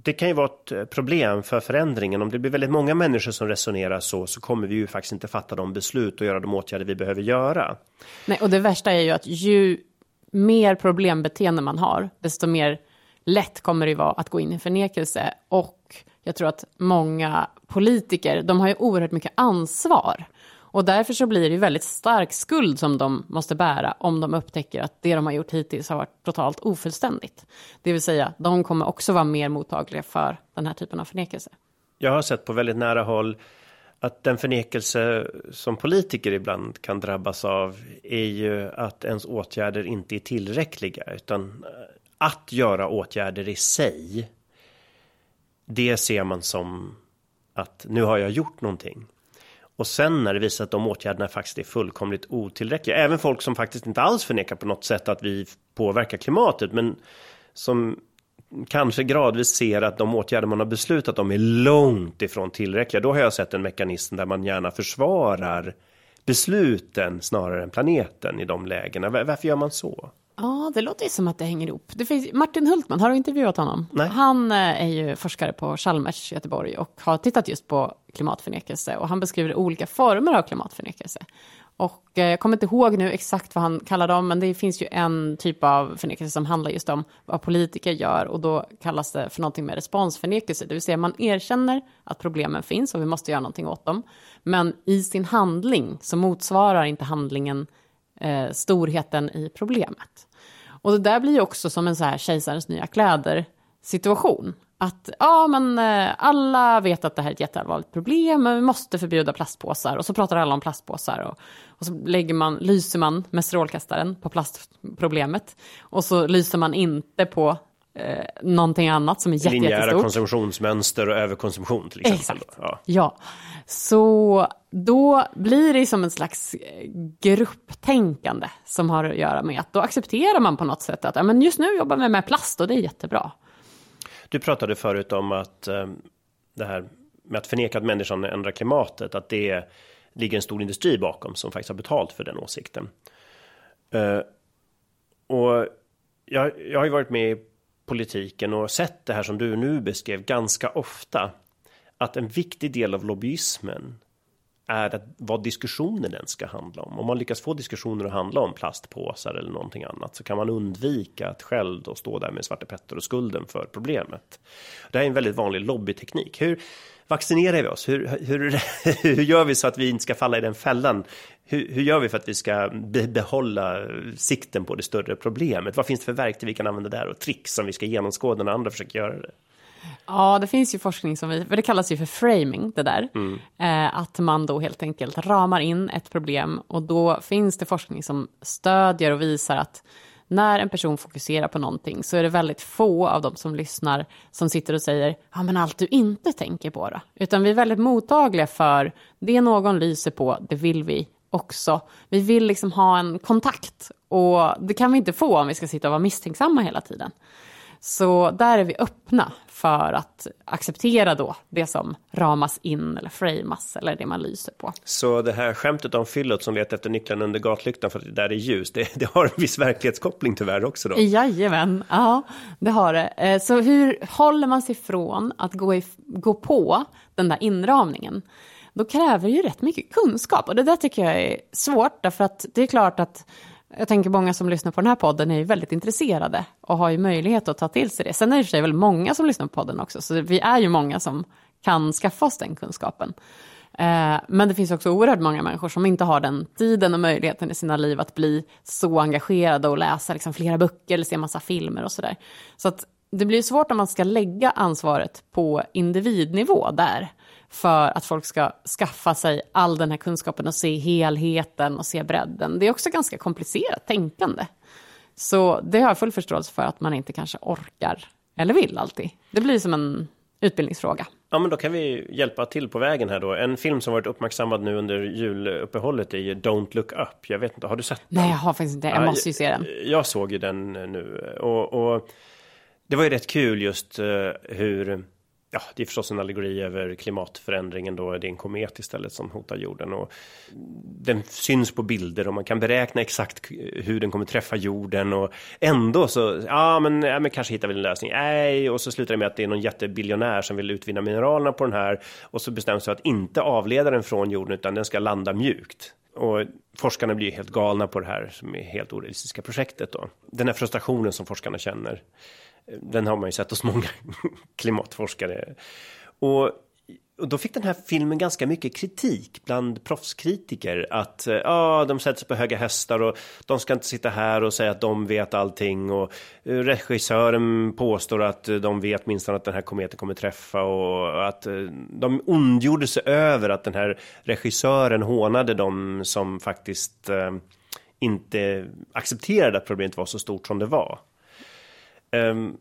det kan ju vara ett eh, problem för förändringen. Om det blir väldigt många människor som resonerar så, så kommer vi ju faktiskt inte fatta de beslut och göra de åtgärder vi behöver göra. Nej, och det värsta är ju att ju mer problembeteende man har, desto mer lätt kommer det vara att gå in i förnekelse. Och jag tror att många politiker, de har ju oerhört mycket ansvar. Och därför så blir det väldigt stark skuld som de måste bära om de upptäcker att det de har gjort hittills har varit totalt ofullständigt. Det vill säga, de kommer också vara mer mottagliga för den här typen av förnekelse. Jag har sett på väldigt nära håll att den förnekelse som politiker ibland kan drabbas av är ju att ens åtgärder inte är tillräckliga utan att göra åtgärder i sig. Det ser man som att nu har jag gjort någonting. Och sen när det visar att de åtgärderna faktiskt är fullkomligt otillräckliga. Även folk som faktiskt inte alls förnekar på något sätt att vi påverkar klimatet. Men som kanske gradvis ser att de åtgärder man har beslutat om är långt ifrån tillräckliga. Då har jag sett en mekanism där man gärna försvarar besluten snarare än planeten i de lägena. Varför gör man så? Ja, det låter ju som att det hänger ihop. Det finns, Martin Hultman, har du intervjuat honom? Nej. Han eh, är ju forskare på Chalmers i Göteborg och har tittat just på klimatförnekelse och han beskriver olika former av klimatförnekelse. Och eh, jag kommer inte ihåg nu exakt vad han kallar dem, men det finns ju en typ av förnekelse som handlar just om vad politiker gör och då kallas det för någonting med responsförnekelse, det vill säga man erkänner att problemen finns och vi måste göra någonting åt dem, men i sin handling så motsvarar inte handlingen eh, storheten i problemet. Och det där blir ju också som en så här kejsarens nya kläder situation. Att ja, men eh, alla vet att det här är ett jätteallvarligt problem, men vi måste förbjuda plastpåsar. Och så pratar alla om plastpåsar och, och så lägger man, lyser man med strålkastaren på plastproblemet. Och så lyser man inte på eh, någonting annat som är jätte, Linjära jättestort. konsumtionsmönster och överkonsumtion till exempel. Exakt. Ja. Ja, så då blir det som en slags eh, grupptänkande som har att göra med att då accepterar man på något sätt att men just nu jobbar vi med plast och det är jättebra. Du pratade förut om att eh, det här med att förneka att människan ändrar klimatet, att det ligger en stor industri bakom som faktiskt har betalt för den åsikten. Eh, och jag, jag har ju varit med politiken och sett det här som du nu beskrev ganska ofta. Att en viktig del av lobbyismen är att vad diskussionen den ska handla om. Om man lyckas få diskussioner att handla om plastpåsar eller någonting annat så kan man undvika att själv då stå där med Svarte Petter och skulden för problemet. Det här är en väldigt vanlig lobbyteknik. Hur vaccinerar vi oss? Hur, hur, hur gör vi så att vi inte ska falla i den fällan? Hur, hur gör vi för att vi ska be, behålla sikten på det större problemet? Vad finns det för verktyg vi kan använda där och tricks som vi ska genomskåda när andra försöker göra det? Ja, det finns ju forskning som vi, för det kallas ju för framing det där. Eh, att man då helt enkelt ramar in ett problem och då finns det forskning som stödjer och visar att när en person fokuserar på någonting så är det väldigt få av de som lyssnar som sitter och säger ja men allt du inte tänker på då. Utan vi är väldigt mottagliga för det någon lyser på, det vill vi också. Vi vill liksom ha en kontakt och det kan vi inte få om vi ska sitta och vara misstänksamma hela tiden. Så där är vi öppna för att acceptera då det som ramas in eller framas eller det man lyser på. Så det här skämtet om fyllot som letar efter nycklarna under gatlyktan för att det där är ljus, det, det har en viss verklighetskoppling tyvärr också då? Jajamän, ja det har det. Eh, Så hur håller man sig från att gå, i, gå på den där inramningen? Då kräver det ju rätt mycket kunskap och det där tycker jag är svårt därför att det är klart att jag tänker många som lyssnar på den här podden är ju väldigt intresserade och har ju möjlighet att ta till sig det. Sen är det i och för sig väldigt många som lyssnar på podden också, så vi är ju många som kan skaffa oss den kunskapen. Eh, men det finns också oerhört många människor som inte har den tiden och möjligheten i sina liv att bli så engagerade och läsa liksom flera böcker eller se massa filmer och sådär. Så att det blir svårt om man ska lägga ansvaret på individnivå där för att folk ska skaffa sig all den här kunskapen och se helheten och se bredden. Det är också ganska komplicerat tänkande. Så det har jag full förståelse för att man inte kanske orkar eller vill alltid. Det blir som en utbildningsfråga. Ja, men då kan vi hjälpa till på vägen här då. En film som varit uppmärksammad nu under juluppehållet är ju Don't Look Up. Jag vet inte, har du sett den? Nej, jag har faktiskt inte. Jag Ja, måste ju se den. Jag såg ju den nu och, och det var ju rätt kul just eh, hur Ja, det är förstås en allegori över klimatförändringen då. Det är en komet istället som hotar jorden och den syns på bilder och man kan beräkna exakt hur den kommer träffa jorden och ändå så, ja men, ja, men kanske hittar vi en lösning. Nej, och så slutar det med att det är någon jättebiljonär som vill utvinna mineralerna på den här och så bestäms det att inte avleda den från jorden utan den ska landa mjukt. Och forskarna blir helt galna på det här som är helt orealistiska projektet då. Den här frustrationen som forskarna känner. Eh, den har man ju sett hos många klimatforskare. Och, och då fick den här filmen ganska mycket kritik bland proffskritiker. Att eh, ja, de sätter sig på höga hästar och de ska inte sitta här och säga att de vet allting. Och eh, regissören påstår att de vet minst att den här kometen kommer träffa. Och att eh, de ondgjorde sig över att den här regissören hånade dem som faktiskt inte accepterade att problemet var så stort som det var. Um,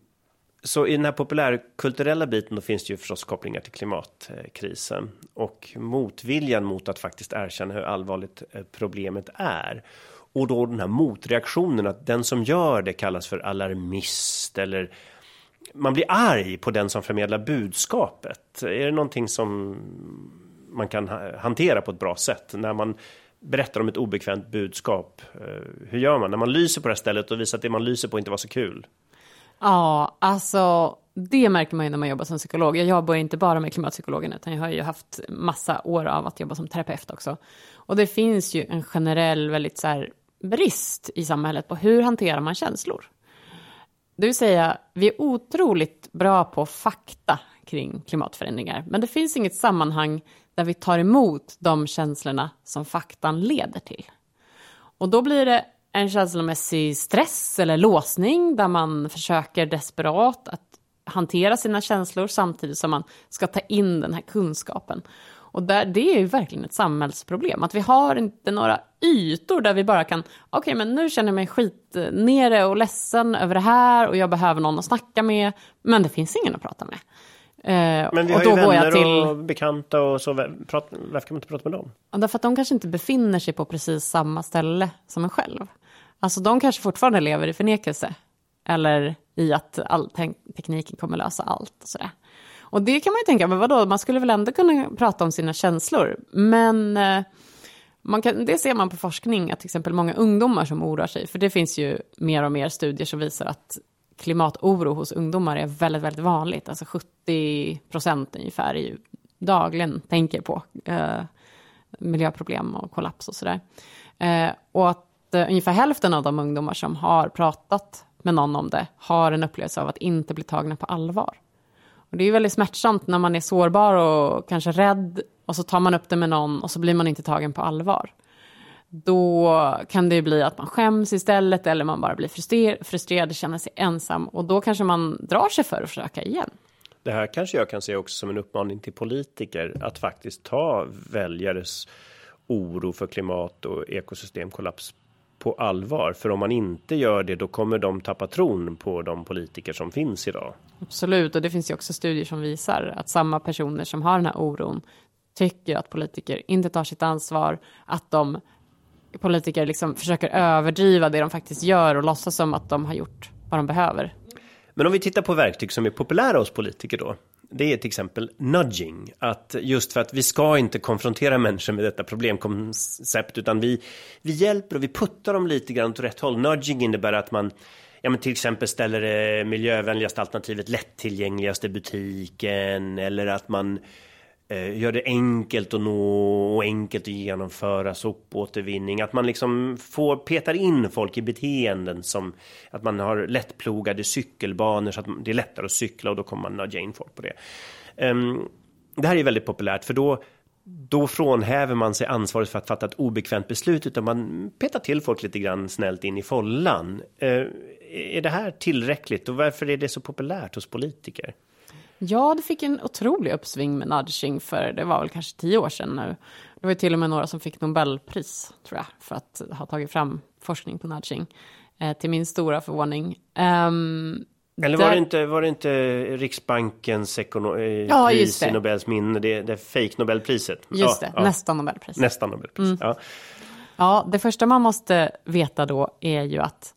så i den här populärkulturella biten då finns det ju förstås kopplingar till klimatkrisen och motviljan mot att faktiskt erkänna hur allvarligt eh, problemet är. Och då den här motreaktionen att den som gör det kallas för alarmist eller man blir arg på den som förmedlar budskapet. Är det någonting som man kan hantera på ett bra sätt när man berättar om ett obekvämt budskap? Eh, hur gör man när man lyser på det här stället och visar att det man lyser på inte var så kul? Ja, alltså det märker man ju när man jobbar som psykolog. Jag jobbar inte bara med klimatpsykologen utan jag har ju haft massa år av att jobba som terapeut också. Och det finns ju en generell väldigt så här, brist i samhället på hur hanterar man känslor. Det vill säga, vi är otroligt bra på fakta kring klimatförändringar, men det finns inget sammanhang där vi tar emot de känslorna som faktan leder till. Och då blir det en känslomässig stress eller låsning där man försöker desperat att hantera sina känslor samtidigt som man ska ta in den här kunskapen. Och där, det är ju verkligen ett samhällsproblem, att vi har inte några ytor där vi bara kan, okej okay, men nu känner jag mig skit nere och ledsen över det här och jag behöver någon att snacka med, men det finns ingen att prata med. Eh, men vi har ju vänner till... och bekanta och så, varför kan man inte prata med dem? Därför att de kanske inte befinner sig på precis samma ställe som en själv. Alltså de kanske fortfarande lever i förnekelse. Eller i att all te tekniken kommer lösa allt och sådär. Och det kan man ju tänka, men vadå, man skulle väl ändå kunna prata om sina känslor. Men eh, man kan, det ser man på forskning, att till exempel många ungdomar som oroar sig, för det finns ju mer och mer studier som visar att klimatoro hos ungdomar är väldigt, väldigt vanligt. Alltså 70 procent ungefär är ju dagligen tänker på eh, miljöproblem och kollaps och sådär. Eh, och att eh, ungefär hälften av de ungdomar som har pratat med någon om det har en upplevelse av att inte bli tagna på allvar. Och det är väldigt smärtsamt när man är sårbar och kanske rädd och så tar man upp det med någon och så blir man inte tagen på allvar. Då kan det bli att man skäms istället eller man bara blir frustrerad, frustrerad känner sig ensam och då kanske man drar sig för att försöka igen. Det här kanske jag kan se också som en uppmaning till politiker att faktiskt ta väljares oro för klimat och ekosystemkollaps på allvar. För om man inte gör det, då kommer de tappa tron på de politiker som finns idag. Absolut, och det finns ju också studier som visar att samma personer som har den här oron tycker att politiker inte tar sitt ansvar, att de politiker liksom försöker överdriva det de faktiskt gör och låtsas som att de har gjort vad de behöver. Men om vi tittar på verktyg som är populära hos politiker då, det är till exempel nudging. Att just för att vi ska inte konfrontera människor med detta problemkoncept utan vi, vi hjälper och vi puttar dem lite grann åt rätt håll. Nudging innebär att man ja, men till exempel ställer det miljövänligaste alternativet lättillgängligaste butiken eller att man Eh, gör det enkelt att nå och enkelt att genomföra sopåtervinning. Att man liksom får petar in folk i beteenden som att man har lättplogade cykelbanor så att det är lättare att cykla och då kommer man nudga in folk på det. Ehm, det här är väldigt populärt för då då frånhäver man sig ansvaret för att fatta ett obekvämt beslut utan man petar till folk lite grann snällt in i follan. Eh, är det här tillräckligt och varför är det så populärt hos politiker? Ja, det fick en otrolig uppsving med nudging för det var väl kanske tio år sedan nu. Det var till och med några som fick Nobelpris, tror jag, för att ha tagit fram forskning på nudging. Eh, till min stora förvåning. Um, eller var, det inte, var det inte Riksbankens ekono- eh, ja, pris i Nobels minne, det, det fake Nobelpriset? Just det, ja. nästan Nobelpris. Nästan Nobelpris, mm. ja. Ja, det första man måste veta då är ju att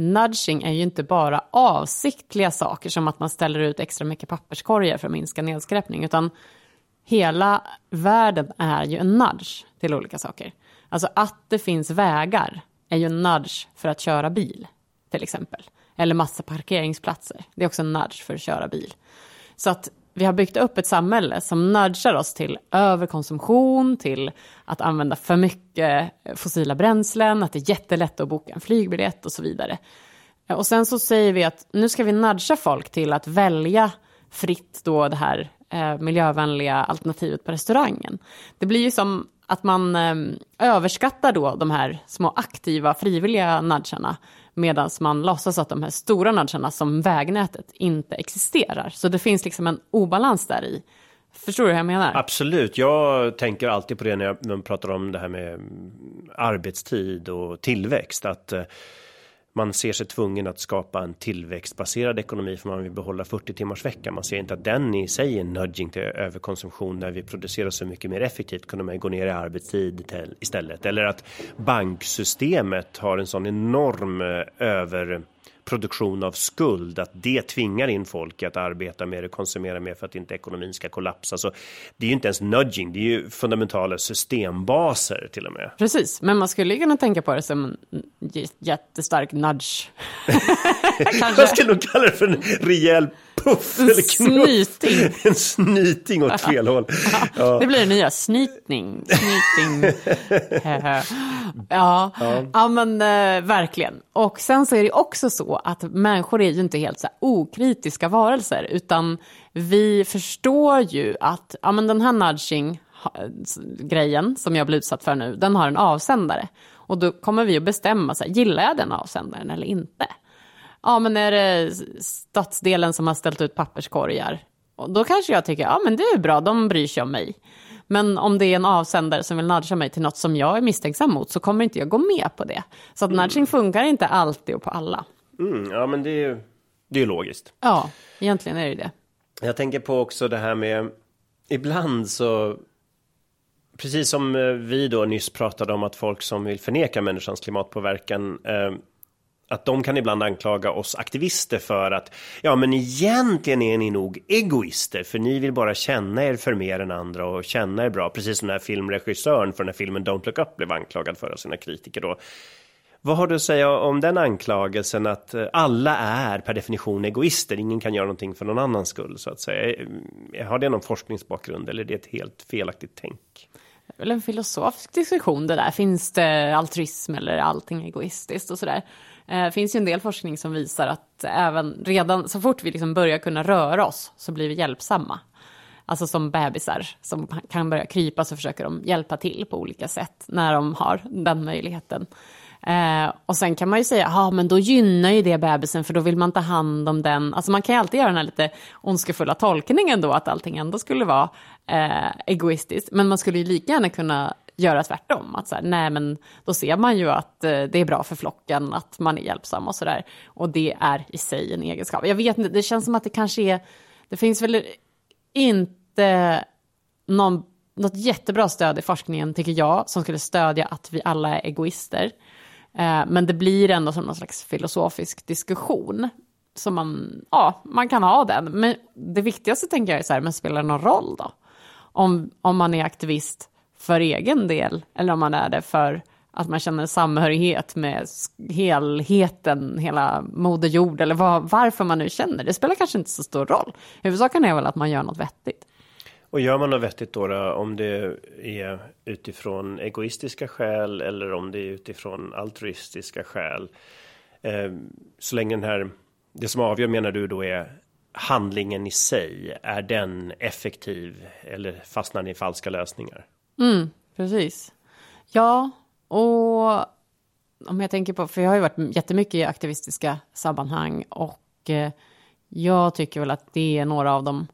nudging är ju inte bara avsiktliga saker som att man ställer ut extra mycket papperskorgar för att minska nedskräpning, utan hela världen är ju en nudge till olika saker. Alltså att det finns vägar är ju en nudge för att köra bil, till exempel. Eller massa parkeringsplatser. Det är också en nudge för att köra bil. Så att vi har byggt upp ett samhälle som nudgar oss till överkonsumtion, till att använda för mycket fossila bränslen, att det är jättelätt att boka en flygbiljett och så vidare. Och sen så säger vi att nu ska vi nudga folk till att välja fritt då det här eh, miljövänliga alternativet på restaurangen. Det blir ju som att man eh, överskattar då de här små aktiva frivilliga nudgarna medan man låtsas att de här stora nudgarna som vägnätet inte existerar. Så det finns liksom en obalans där i. Förstår du hur jag menar? Absolut, jag tänker alltid på det när jag pratar om det här med mm, arbetstid och tillväxt. Att eh, man ser sig tvungen att skapa en tillväxtbaserad ekonomi för man vill behålla 40 timmars vecka. Man ser inte att den i sig är nudging till överkonsumtion när vi producerar så mycket mer effektivt kunde man gå ner i arbetstid istället. Eller att banksystemet har en sån enorm eh, över produktion av skuld, att det tvingar in folk att arbeta mer och konsumera mer för att inte ekonomin ska kollapsa. Så det är ju inte ens nudging, det är ju fundamentala systembaser till och med. Precis, men man skulle ju kunna tänka på det som en jättestark nudge. Jag skulle nog kalla det för en rejäl puff eller knuff. Snyting. En snyting åt fel håll. Ja. Det blir det nya, snytning. Snyting. ja. Ja. men eh, verkligen. Och sen så är det också så att människor är ju inte helt så här okritiska varelser, utan vi förstår ju att ja, men den här nudging grejen som jag blir utsatt för nu, den har en avsändare. Och då kommer vi att bestämma, så här, gillar jag den avsändaren eller inte? Ja, men är det stadsdelen som har ställt ut papperskorgar? Och då kanske jag tycker, ja men det är bra, de bryr sig om mig. Men om det är en avsändare som vill nudga mig till något som jag är misstänksam mot så kommer inte jag gå med på det. Så att nudging funkar inte alltid och på alla. Mm, ja, men det är ju det är logiskt. Ja, egentligen är det det. Jag tänker på också det här med ibland så precis som eh, vi då nyss pratade om att folk som vill förneka människans klimatpåverkan eh, att de kan ibland anklaga oss aktivister för att ja, men egentligen är ni nog egoister för ni vill bara känna er för mer än andra och känna er bra. Precis som den här filmregissören för den här filmen Don't Look Up blev anklagad för av sina kritiker då. Vad har du att säga om den anklagelsen att eh, alla är per definition egoister? Ingen kan göra någonting för någon annans skull så att säga. Har det någon forskningsbakgrund eller är det ett helt felaktigt tänk? Det är väl en filosofisk diskussion det där. Finns det altruism eller allting egoistiskt och sådär. Eh, Det finns ju en del forskning som visar att även redan så fort vi liksom börjar kunna röra oss så blir vi hjälpsamma. Alltså som bebisar som kan börja krypa så försöker de hjälpa till på olika sätt när de har den möjligheten. Eh, och sen kan man ju säga, ja men då gynnar ju det bebisen för då vill man ta hand om den. Alltså man kan ju alltid göra den här lite ondskefulla tolkningen då att allting ändå skulle vara eh, egoistiskt. Men man skulle ju lika gärna kunna göra tvärtom. Att så här, nej men då ser man ju att eh, det är bra för flocken, att man är hjälpsam och sådär. Och det är i sig en egenskap. Jag vet inte, det känns som att det kanske är, det finns väl inte någon, något jättebra stöd i forskningen, tycker jag, som skulle stödja att vi alla är egoister. Eh, men det blir ändå som någon slags filosofisk diskussion. Så man, ja, man kan ha den. Men det viktigaste tänker jag är så här, men spelar det någon roll då? Om, om man är aktivist för egen del, eller om man är det för att man känner samhörighet med helheten, hela Moder Jord, eller var, varför man nu känner. Det spelar kanske inte så stor roll. Huvudsaken är väl att man gör något vettigt. Och gör man något vettigt då, då om det är utifrån egoistiska skäl eller om det är utifrån altruistiska skäl. Eh, så länge den här, det som avgör menar du då är handlingen i sig, är den effektiv eller fastnar ni i falska lösningar? Mm, precis. Ja, och om jag tänker på, för jag har ju varit jättemycket i aktivistiska sammanhang och eh, jag tycker väl att det är några av de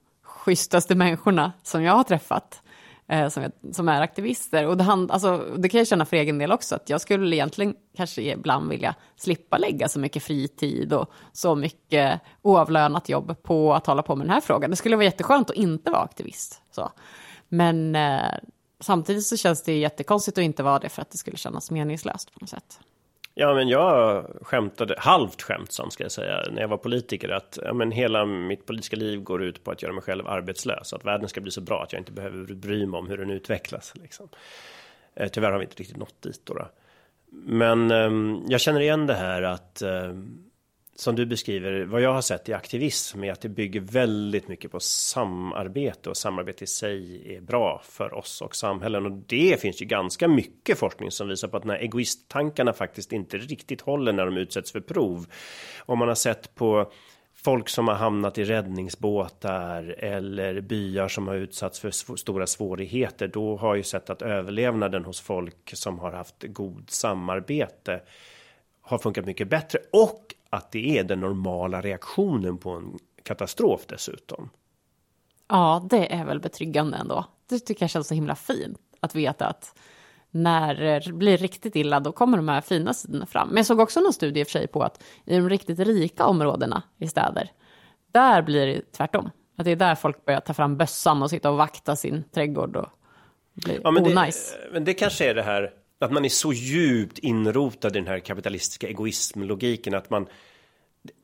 schysstaste människorna som jag har träffat. Eh, som, jag, som är aktivister. Och det, hand, alltså, det kan jag känna för egen del också, att jag skulle egentligen kanske ibland vilja slippa lägga så mycket fritid och så mycket oavlönat jobb på att hålla på med den här frågan. Det skulle vara jätteskönt att inte vara aktivist. Så. Men eh, samtidigt så känns det jättekonstigt att inte vara det för att det skulle kännas meningslöst på något sätt. Ja, men jag skämtade, halvt skämtsamt ska jag säga, när jag var politiker, att ja, men hela mitt politiska liv går ut på att göra mig själv arbetslös, att världen ska bli så bra att jag inte behöver bry mig om hur den utvecklas. Liksom. Eh, tyvärr har vi inte riktigt nått dit då. då. Men eh, jag känner igen det här att eh, som du beskriver, vad jag har sett i aktivism är att det bygger väldigt mycket på samarbete och samarbete i sig är bra för oss och samhällen och det finns ju ganska mycket forskning som visar på att när egoisttankarna faktiskt inte riktigt håller när de utsätts för prov. Om man har sett på folk som har hamnat i räddningsbåtar eller byar som har utsatts för sv- stora svårigheter, då har ju sett att överlevnaden hos folk som har haft god samarbete har funkat mycket bättre och att det är den normala reaktionen på en katastrof dessutom. Ja, det är väl betryggande ändå. Det tycker jag känns så himla fint att veta att när det blir riktigt illa, då kommer de här fina sidorna fram. Men jag såg också någon studie i och för sig på att i de riktigt rika områdena i städer, där blir det tvärtom. Att det är där folk börjar ta fram bössan och sitta och vakta sin trädgård och bli Ja, men, det, men det kanske är det här att man är så djupt inrotad i den här kapitalistiska egoismlogiken att man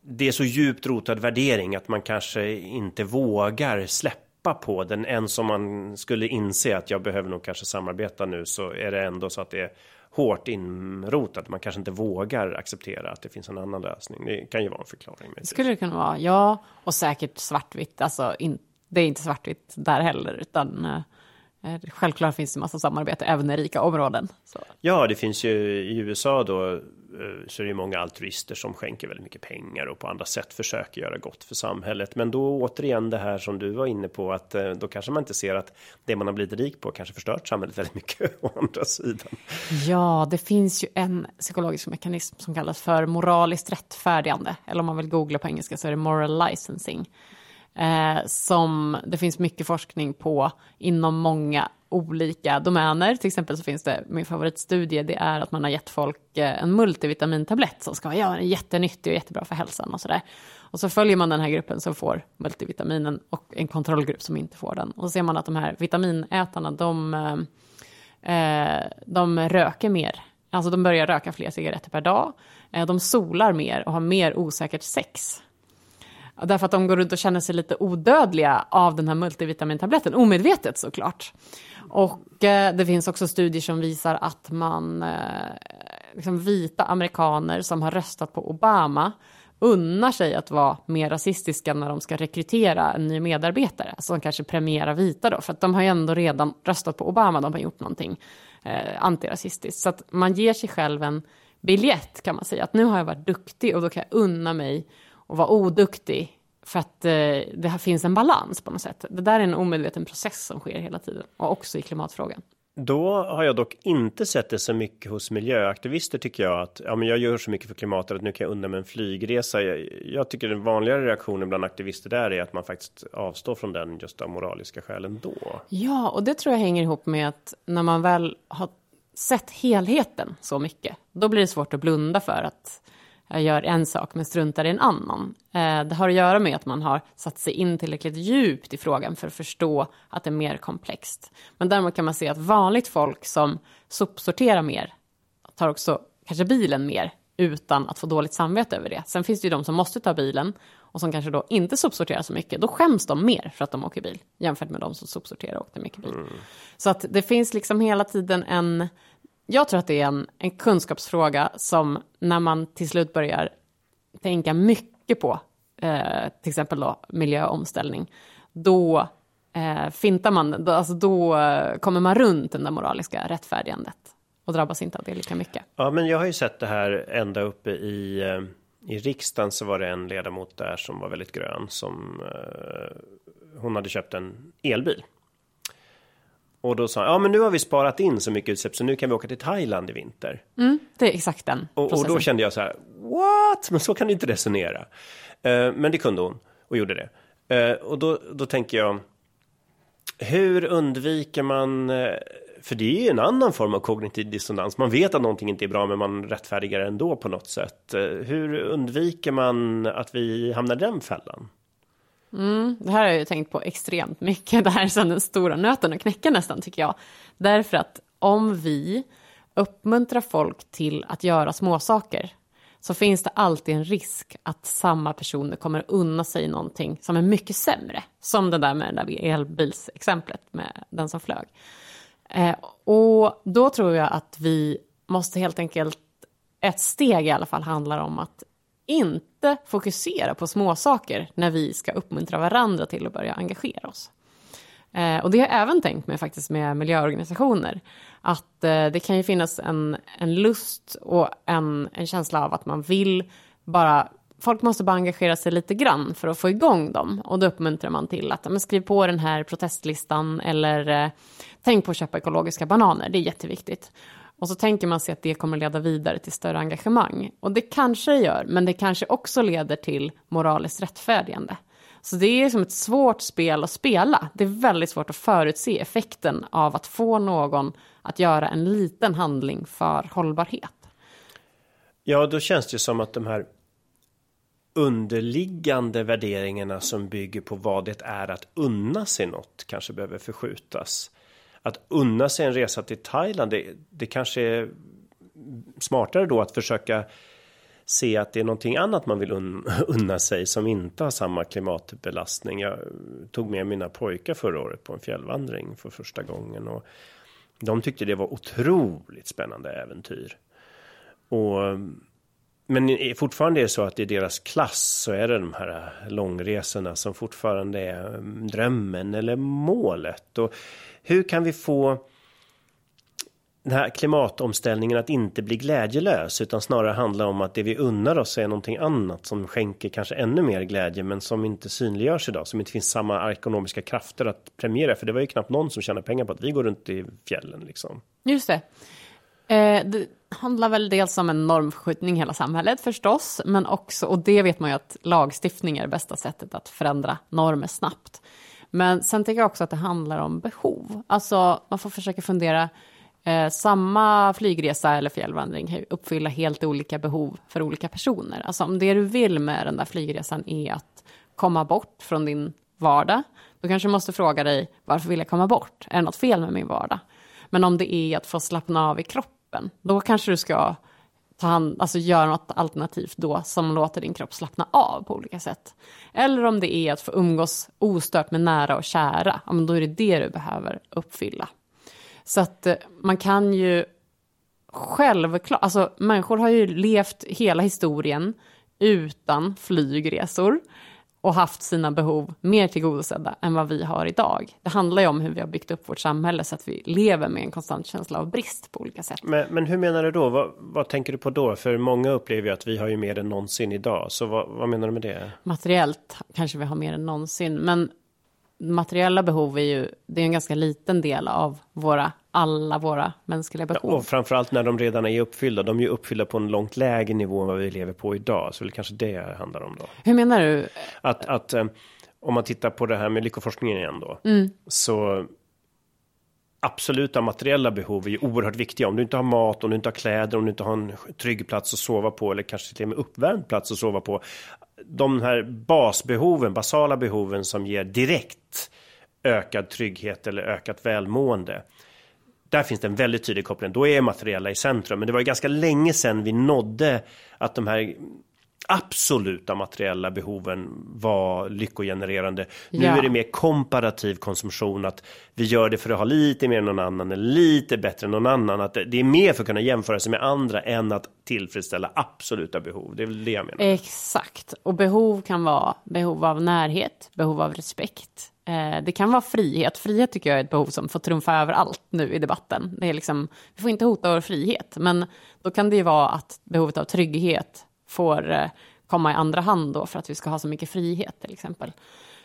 det är så djupt rotad värdering att man kanske inte vågar släppa på den. ens om man skulle inse att jag behöver nog kanske samarbeta nu så är det ändå så att det är hårt inrotad. Man kanske inte vågar acceptera att det finns en annan lösning. Det kan ju vara en förklaring. Skulle det kunna vara, ja. Och säkert svartvitt. Alltså, in, det är inte svartvitt där heller, utan eh, självklart finns det massa samarbete även i rika områden. Så. Ja, det finns ju i USA då Eh, så är det många altruister som skänker väldigt mycket pengar och på andra sätt försöker göra gott för samhället. Men då återigen det här som du var inne på att eh, då kanske man inte ser att det man har blivit rik på kanske förstört samhället väldigt mycket å andra sidan. Ja, det finns ju en psykologisk mekanism som kallas för moraliskt rättfärdigande. Eller om man vill googla på engelska så är det moral licensing. Eh, som det finns mycket forskning på inom många olika domäner. Till exempel så finns det, min favoritstudie, det är att man har gett folk eh, en multivitamintablett som ska vara ja, jättenyttig och jättebra för hälsan och sådär. Och så följer man den här gruppen som får multivitaminen och en kontrollgrupp som inte får den. Och så ser man att de här vitaminätarna, de, eh, eh de röker mer. Alltså de börjar röka fler cigaretter per dag. Eh, de solar mer och har mer osäkert sex Därför att de går runt och känner sig lite odödliga av den här multivitamintabletten, omedvetet såklart. Och eh, det finns också studier som visar att man, eh, liksom vita amerikaner som har röstat på Obama unnar sig att vara mer rasistiska när de ska rekrytera en ny medarbetare, som kanske premierar vita då, för att de har ju ändå redan röstat på Obama, de har gjort någonting eh, antirasistiskt. Så att man ger sig själv en biljett kan man säga, att nu har jag varit duktig och då kan jag unna mig och vara oduktig för att eh, det här finns en balans på något sätt. Det där är en omedveten process som sker hela tiden och också i klimatfrågan. Då har jag dock inte sett det så mycket hos miljöaktivister tycker jag att ja, men jag gör så mycket för klimatet att nu kan jag unna mig en flygresa. Jag, jag tycker den vanligare reaktionen bland aktivister där är att man faktiskt avstår från den just av moraliska skäl ändå. Ja, och det tror jag hänger ihop med att när man väl har sett helheten så mycket, då blir det svårt att blunda för att gör en sak men struntar i en annan. Eh, det har att göra med att man har satt sig in tillräckligt djupt i frågan för att förstå att det är mer komplext. Men däremot kan man se att vanligt folk som sopsorterar mer tar också kanske bilen mer utan att få dåligt samvete över det. Sen finns det ju de som måste ta bilen och som kanske då inte sopsorterar så mycket. Då skäms de mer för att de åker bil jämfört med de som sopsorterar och åkte mycket bil. Mm. Så att det finns liksom hela tiden en jag tror att det är en, en kunskapsfråga som när man till slut börjar tänka mycket på eh, till exempel då miljöomställning, då eh, fintar man, då, alltså då eh, kommer man runt det där moraliska rättfärdigandet och drabbas inte av det lika mycket. Ja, men jag har ju sett det här ända uppe i eh, i riksdagen så var det en ledamot där som var väldigt grön som eh, hon hade köpt en elbil och då sa han, ja men nu har vi sparat in så mycket utsläpp så nu kan vi åka till Thailand i vinter. Mm, det är exakt den och, och, då kände jag så här, what? Men så kan du inte resonera. Uh, men det kunde hon och gjorde det. Uh, och då, då tänker jag, hur undviker man, uh, för det är ju en annan form av kognitiv dissonans. Man vet att någonting inte är bra men man rättfärdigar ändå på något sätt. hur undviker man att vi hamnar i den fällan? Mm, det här har jag ju tänkt på extremt mycket. Det här är den stora nöten att knäcka nästan tycker jag. Därför att om vi uppmuntrar folk till att göra småsaker så finns det alltid en risk att samma personer kommer unna sig någonting som är mycket sämre. Som det där med det där elbilsexemplet med den som flög. Eh, och då tror jag att vi måste helt enkelt, ett steg i alla fall handlar om att inte fokusera på småsaker när vi ska uppmuntra varandra till att börja engagera oss. Eh, och det har jag även tänkt mig faktiskt med miljöorganisationer. Att eh, det kan ju finnas en, en lust och en, en känsla av att man vill bara Folk måste bara engagera sig lite grann för att få igång dem. Och då uppmuntrar man till att men, skriv på den här protestlistan eller eh, tänk på att köpa ekologiska bananer, det är jätteviktigt. Och så tänker man sig att det kommer leda vidare till större engagemang. Och det kanske det gör, men det kanske också leder till moraliskt rättfärdigande. Så det är som ett svårt spel att spela. Det är väldigt svårt att förutse effekten av att få någon att göra en liten handling för hållbarhet. Ja, då känns det ju som att de här underliggande värderingarna som bygger på vad det är att unna sig något kanske behöver förskjutas att unna sig en resa till Thailand, det, det kanske är smartare då att försöka se att det är någonting annat man vill un unna sig som inte har samma klimatbelastning. Jag tog med mina pojkar förra året på en fjällvandring för första gången och de tyckte det var otroligt spännande äventyr. Och, men fortfarande är det så att i deras klass så är det de här långresorna som fortfarande är mm, drömmen eller målet. Och hur kan vi få den här klimatomställningen att inte bli glädjelös utan snarare handla om att det vi unnar oss är någonting annat som skänker kanske ännu mer glädje men som inte synliggörs idag som inte finns samma ekonomiska krafter att premiera för det var ju knappt någon som tjänar pengar på att vi går runt i fjällen liksom. Just det. Eh, det handlar väl dels om en normförskjutning i hela samhället förstås men också och det vet man ju att lagstiftning är det bästa sättet att förändra normer snabbt. Men sen tänker jag också att det handlar om behov. Alltså man får försöka fundera Eh, samma flygresa eller fjällvandring kan uppfylla helt olika behov för olika personer. Alltså om det du vill med den där flygresan är att komma bort från din vardag, då kanske du måste fråga dig varför vill jag komma bort? Är det något fel med min vardag? Men om det är att få slappna av i kroppen, då kanske du ska ta hand, alltså göra något alternativt då som låter din kropp slappna av på olika sätt. Eller om det är att få umgås ostört med nära och kära, ja, men då är det det du behöver uppfylla. Så att eh, man kan ju självklart, alltså människor har ju levt hela historien utan flygresor och haft sina behov mer tillgodosedda än vad vi har idag. Det handlar ju om hur vi har byggt upp vårt samhälle så att vi lever med en konstant känsla av brist på olika sätt. Men, men hur menar du då? Vad, vad, tänker du på då? För många upplever ju att vi har ju mer än någonsin idag. Så vad, vad menar du med det? Materiellt kanske vi har mer än någonsin, men materiella behov är ju, det är en ganska liten del av våra, alla våra mänskliga behov. Ja, och framförallt när de redan är uppfyllda, de är ju uppfyllda på en långt lägre nivå än vad vi lever på idag, så det är kanske det handlar om då. Hur menar du? Att, att eh, om man tittar på det här med lyckoforskningen igen då, mm. så absoluta materiella behov är ju oerhört viktiga. Om du inte har mat, om du inte har kläder, om du inte har en trygg plats att sova på eller kanske till och med uppvärmd plats att sova på de här basbehoven, basala behoven som ger direkt ökad trygghet eller ökat välmående. Där finns det en väldigt tydlig koppling. Då är materiella i centrum. Men det var ju ganska länge sedan vi nådde att de här absoluta materiella behoven var lyckogenererande. Ja. Nu är det mer komparativ konsumtion, att vi gör det för att ha lite mer än någon annan, eller lite bättre än någon annan. Att det är mer för att kunna jämföra sig med andra än att tillfredsställa absoluta behov. Det är väl det jag menar. Exakt, och behov kan vara behov av närhet, behov av respekt. Eh, det kan vara frihet. Frihet tycker jag är ett behov som får trumfa över allt nu i debatten. Det är liksom, vi får inte hota vår frihet, men då kan det ju vara att behovet av trygghet får eh, komma i andra hand då för att vi ska ha så mycket frihet till exempel.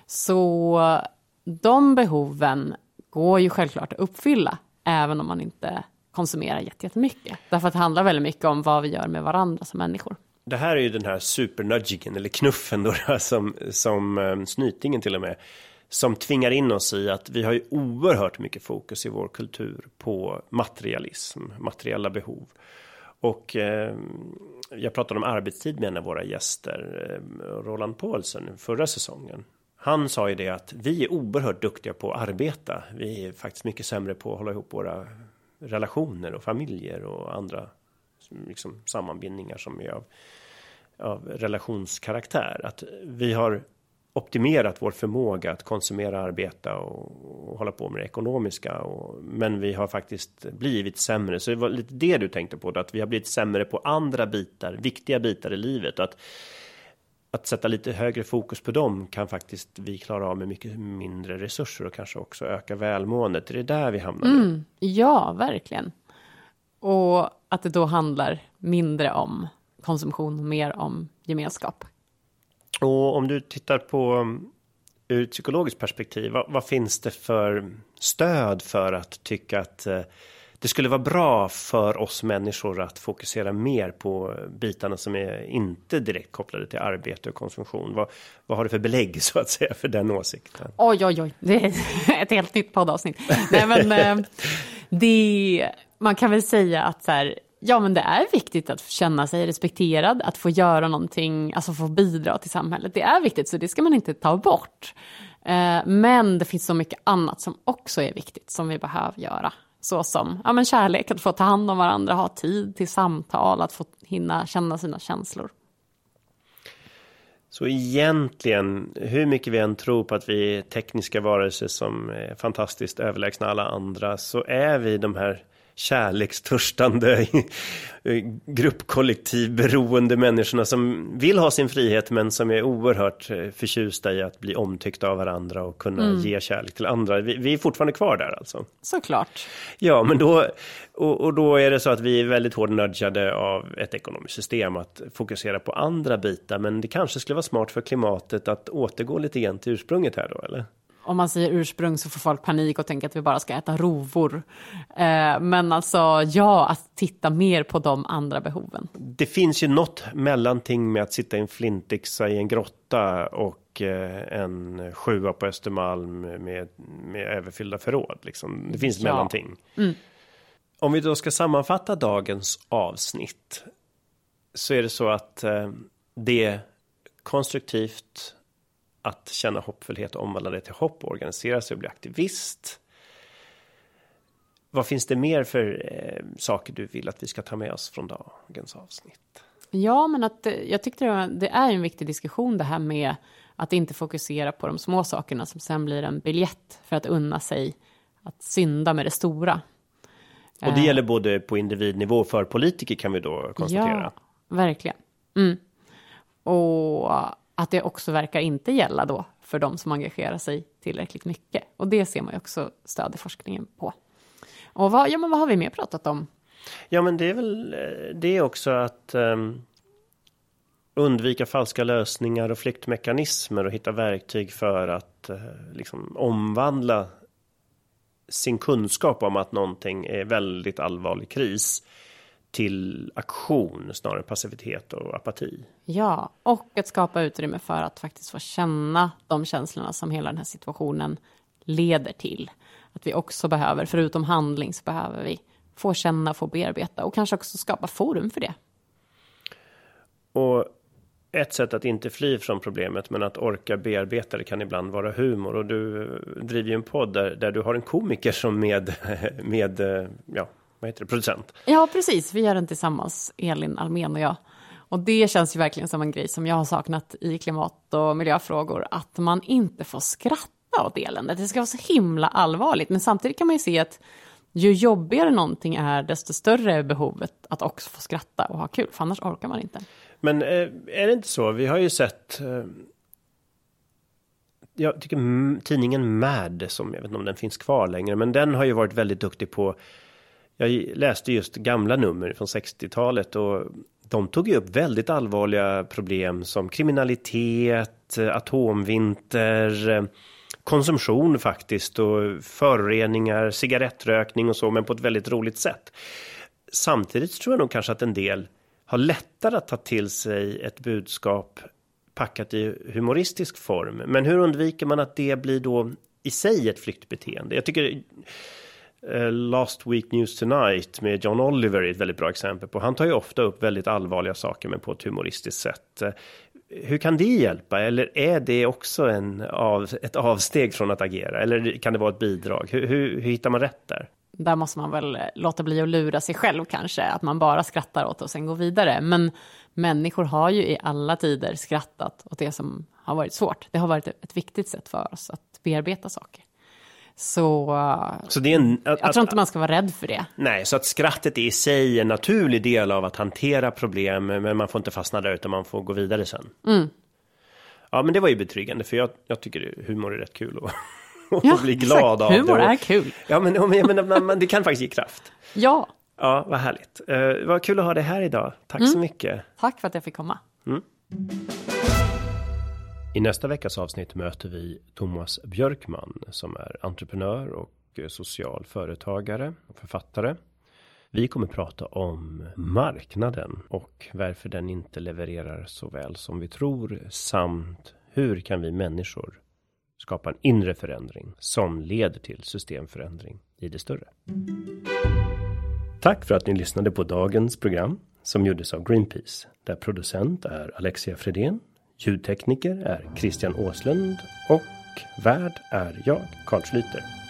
Så de behoven går ju självklart att uppfylla även om man inte konsumerar jättemycket. Därför att det handlar väldigt mycket om vad vi gör med varandra som människor. Det här är ju den här supernudgingen eller knuffen då, som, som eh, snytingen till och med som tvingar in oss i att vi har ju oerhört mycket fokus i vår kultur på materialism, materiella behov. Och eh, jag pratade om arbetstid med en av våra gäster, eh, Roland Paulsen, förra säsongen. Han sa ju det att vi är oerhört duktiga på att arbeta. Vi är faktiskt mycket sämre på att hålla ihop våra relationer och familjer och andra liksom, sammanbindningar som är av, av relationskaraktär. Att vi har optimerat vår förmåga att konsumera, arbeta och, och hålla på med det ekonomiska. Och, men vi har faktiskt blivit sämre. Så det var lite det du tänkte på, då, att vi har blivit sämre på andra bitar, viktiga bitar i livet. Att, att sätta lite högre fokus på dem kan faktiskt vi klara av med mycket mindre resurser och kanske också öka välmåendet. Det är där vi hamnar. Mm, ja, verkligen. Och att det då handlar mindre om konsumtion och mer om gemenskap och om du tittar på mm, ur ett psykologiskt perspektiv, vad, vad, finns det för stöd för att tycka att eh, det skulle vara bra för oss människor att fokusera mer på bitarna som är inte direkt kopplade till arbete och konsumtion. Vad, vad har du för belägg så att säga för den åsikten? Oj, oj, oj, det är ett helt nytt poddavsnitt. Nej, men eh, det, man kan väl säga att så här, Ja, men det är viktigt att känna sig respekterad, att få göra någonting, alltså få bidra till samhället. Det är viktigt, så det ska man inte ta bort. Eh, men det finns så mycket annat som också är viktigt, som vi behöver göra. Så som ja, men kärlek, att få ta hand om varandra, ha tid till samtal, att få hinna känna sina känslor. Så egentligen, hur mycket vi än tror på att vi är tekniska varelser som är fantastiskt överlägsna alla andra, så är vi de här kärlekstörstande gruppkollektiv beroende människorna som vill ha sin frihet men som är oerhört eh, förtjusta i att bli omtyckta av varandra och kunna mm. ge kärlek till andra. Vi, vi, är fortfarande kvar där alltså. Såklart. Ja, men då, och, och, då är det så att vi är väldigt hårt nudgade av ett ekonomiskt system att fokusera på andra bitar. Men det kanske skulle vara smart för klimatet att återgå lite grann till ursprunget här då, eller? Om man säger ursprung så får folk panik och tänker att vi bara ska äta rovor. Eh, men alltså ja, att titta mer på de andra behoven. Det finns ju något mellanting med att sitta i en flintyxa i en grotta och eh, en sjua på Östermalm med, med överfyllda förråd. Liksom. Det finns ja. mellanting. Mm. Om vi då ska sammanfatta dagens avsnitt så är det så att eh, det är konstruktivt att känna hoppfullhet och omvandla det till hopp, organisera sig och bli aktivist. Vad finns det mer för eh, saker du vill att vi ska ta med oss från dagens avsnitt? Ja, men att eh, jag tyckte det, var, det är en viktig diskussion det här med att inte fokusera på de små sakerna som sen blir en biljett för att unna sig att synda med det stora. Och det eh. gäller både på individnivå och för politiker kan vi då konstatera. Ja, verkligen. Mm. Och att det också verkar inte gälla då för de som engagerar sig tillräckligt mycket. Och det ser man ju också stöd i forskningen på. Och vad, ja, men vad har vi mer pratat om? Ja, men det är väl eh, det det också att um, undvika falska lösningar och flyktmekanismer och hitta verktyg för att uh, liksom omvandla sin kunskap om att någonting är väldigt allvarlig kris till aktion snarare än passivitet och apati. Ja, och att skapa utrymme för att faktiskt få känna de känslorna som hela den här situationen leder till. Att vi också behöver, förutom handling, så behöver vi få känna, få bearbeta och kanske också skapa forum för det. Och ett sätt att inte fly från problemet men att orka bearbeta det kan ibland vara humor och du driver ju en podd där, där du har en komiker som med, med ja, vad heter det, producent. Ja, precis. Vi gör den tillsammans, Elin Almen och jag. Och det känns ju verkligen som en grej som jag har saknat i klimat och miljöfrågor, att man inte får skratta åt eländet. Det ska vara så himla allvarligt, men samtidigt kan man ju se att ju jobbigare någonting är, desto större är behovet att också få skratta och ha kul, för annars orkar man inte. Men eh, är det inte så? Vi har ju sett eh, jag tycker tidningen Mad, som jag vet inte om den finns kvar längre, men den har ju varit väldigt duktig på jag läste just gamla nummer från 60-talet och de tog ju upp väldigt allvarliga problem som kriminalitet, eh, atomvinter, eh, konsumtion faktiskt och föroreningar, cigarettrökning och så, men på ett väldigt roligt sätt. Samtidigt tror jag nog kanske att en del har lättare att ta till sig ett budskap packat i humoristisk form. Men hur undviker man att det blir då i sig ett flyktbeteende? Jag tycker Eh, Last Week News Tonight med John Oliver är ett väldigt bra exempel på. Han tar ju ofta upp väldigt allvarliga saker men på ett humoristiskt sätt. Eh, hur kan det hjälpa? Eller är det också en av, ett avsteg från att agera? Eller kan det vara ett bidrag? Hur, hur, hur hittar man rätt där? Där måste man väl låta bli att lura sig själv kanske, att man bara skrattar åt och sen går vidare. Men människor har ju i alla tider skrattat åt det som har varit svårt. Det har varit ett viktigt sätt för oss att bearbeta saker. Så, så det är en, att, jag tror inte man ska vara rädd för det. Nej, så att skrattet är i sig en naturlig del av att hantera problem, men man får inte fastna där utan man får gå vidare sen. Mm. Ja, men det var ju betryggande för jag, jag tycker humor är rätt kul och, och ja, bli glad exakt. av humor det. Humor är kul. Ja, men, men, men, men, det kan faktiskt ge kraft. Ja. Ja, vad härligt. Uh, vad kul att ha dig här idag. Tack mm. så mycket. Tack för att jag fick komma. Mm. I nästa veckas avsnitt möter vi Thomas Björkman som är entreprenör och social företagare och författare. Vi kommer prata om marknaden och varför den inte levererar så väl som vi tror samt hur kan vi människor skapa en inre förändring som leder till systemförändring i det större. Tack för att ni lyssnade på dagens program som gjordes av Greenpeace där producent är Alexia Fredén Ljudtekniker är Christian Åslund och värd är jag, Carl Schlyter.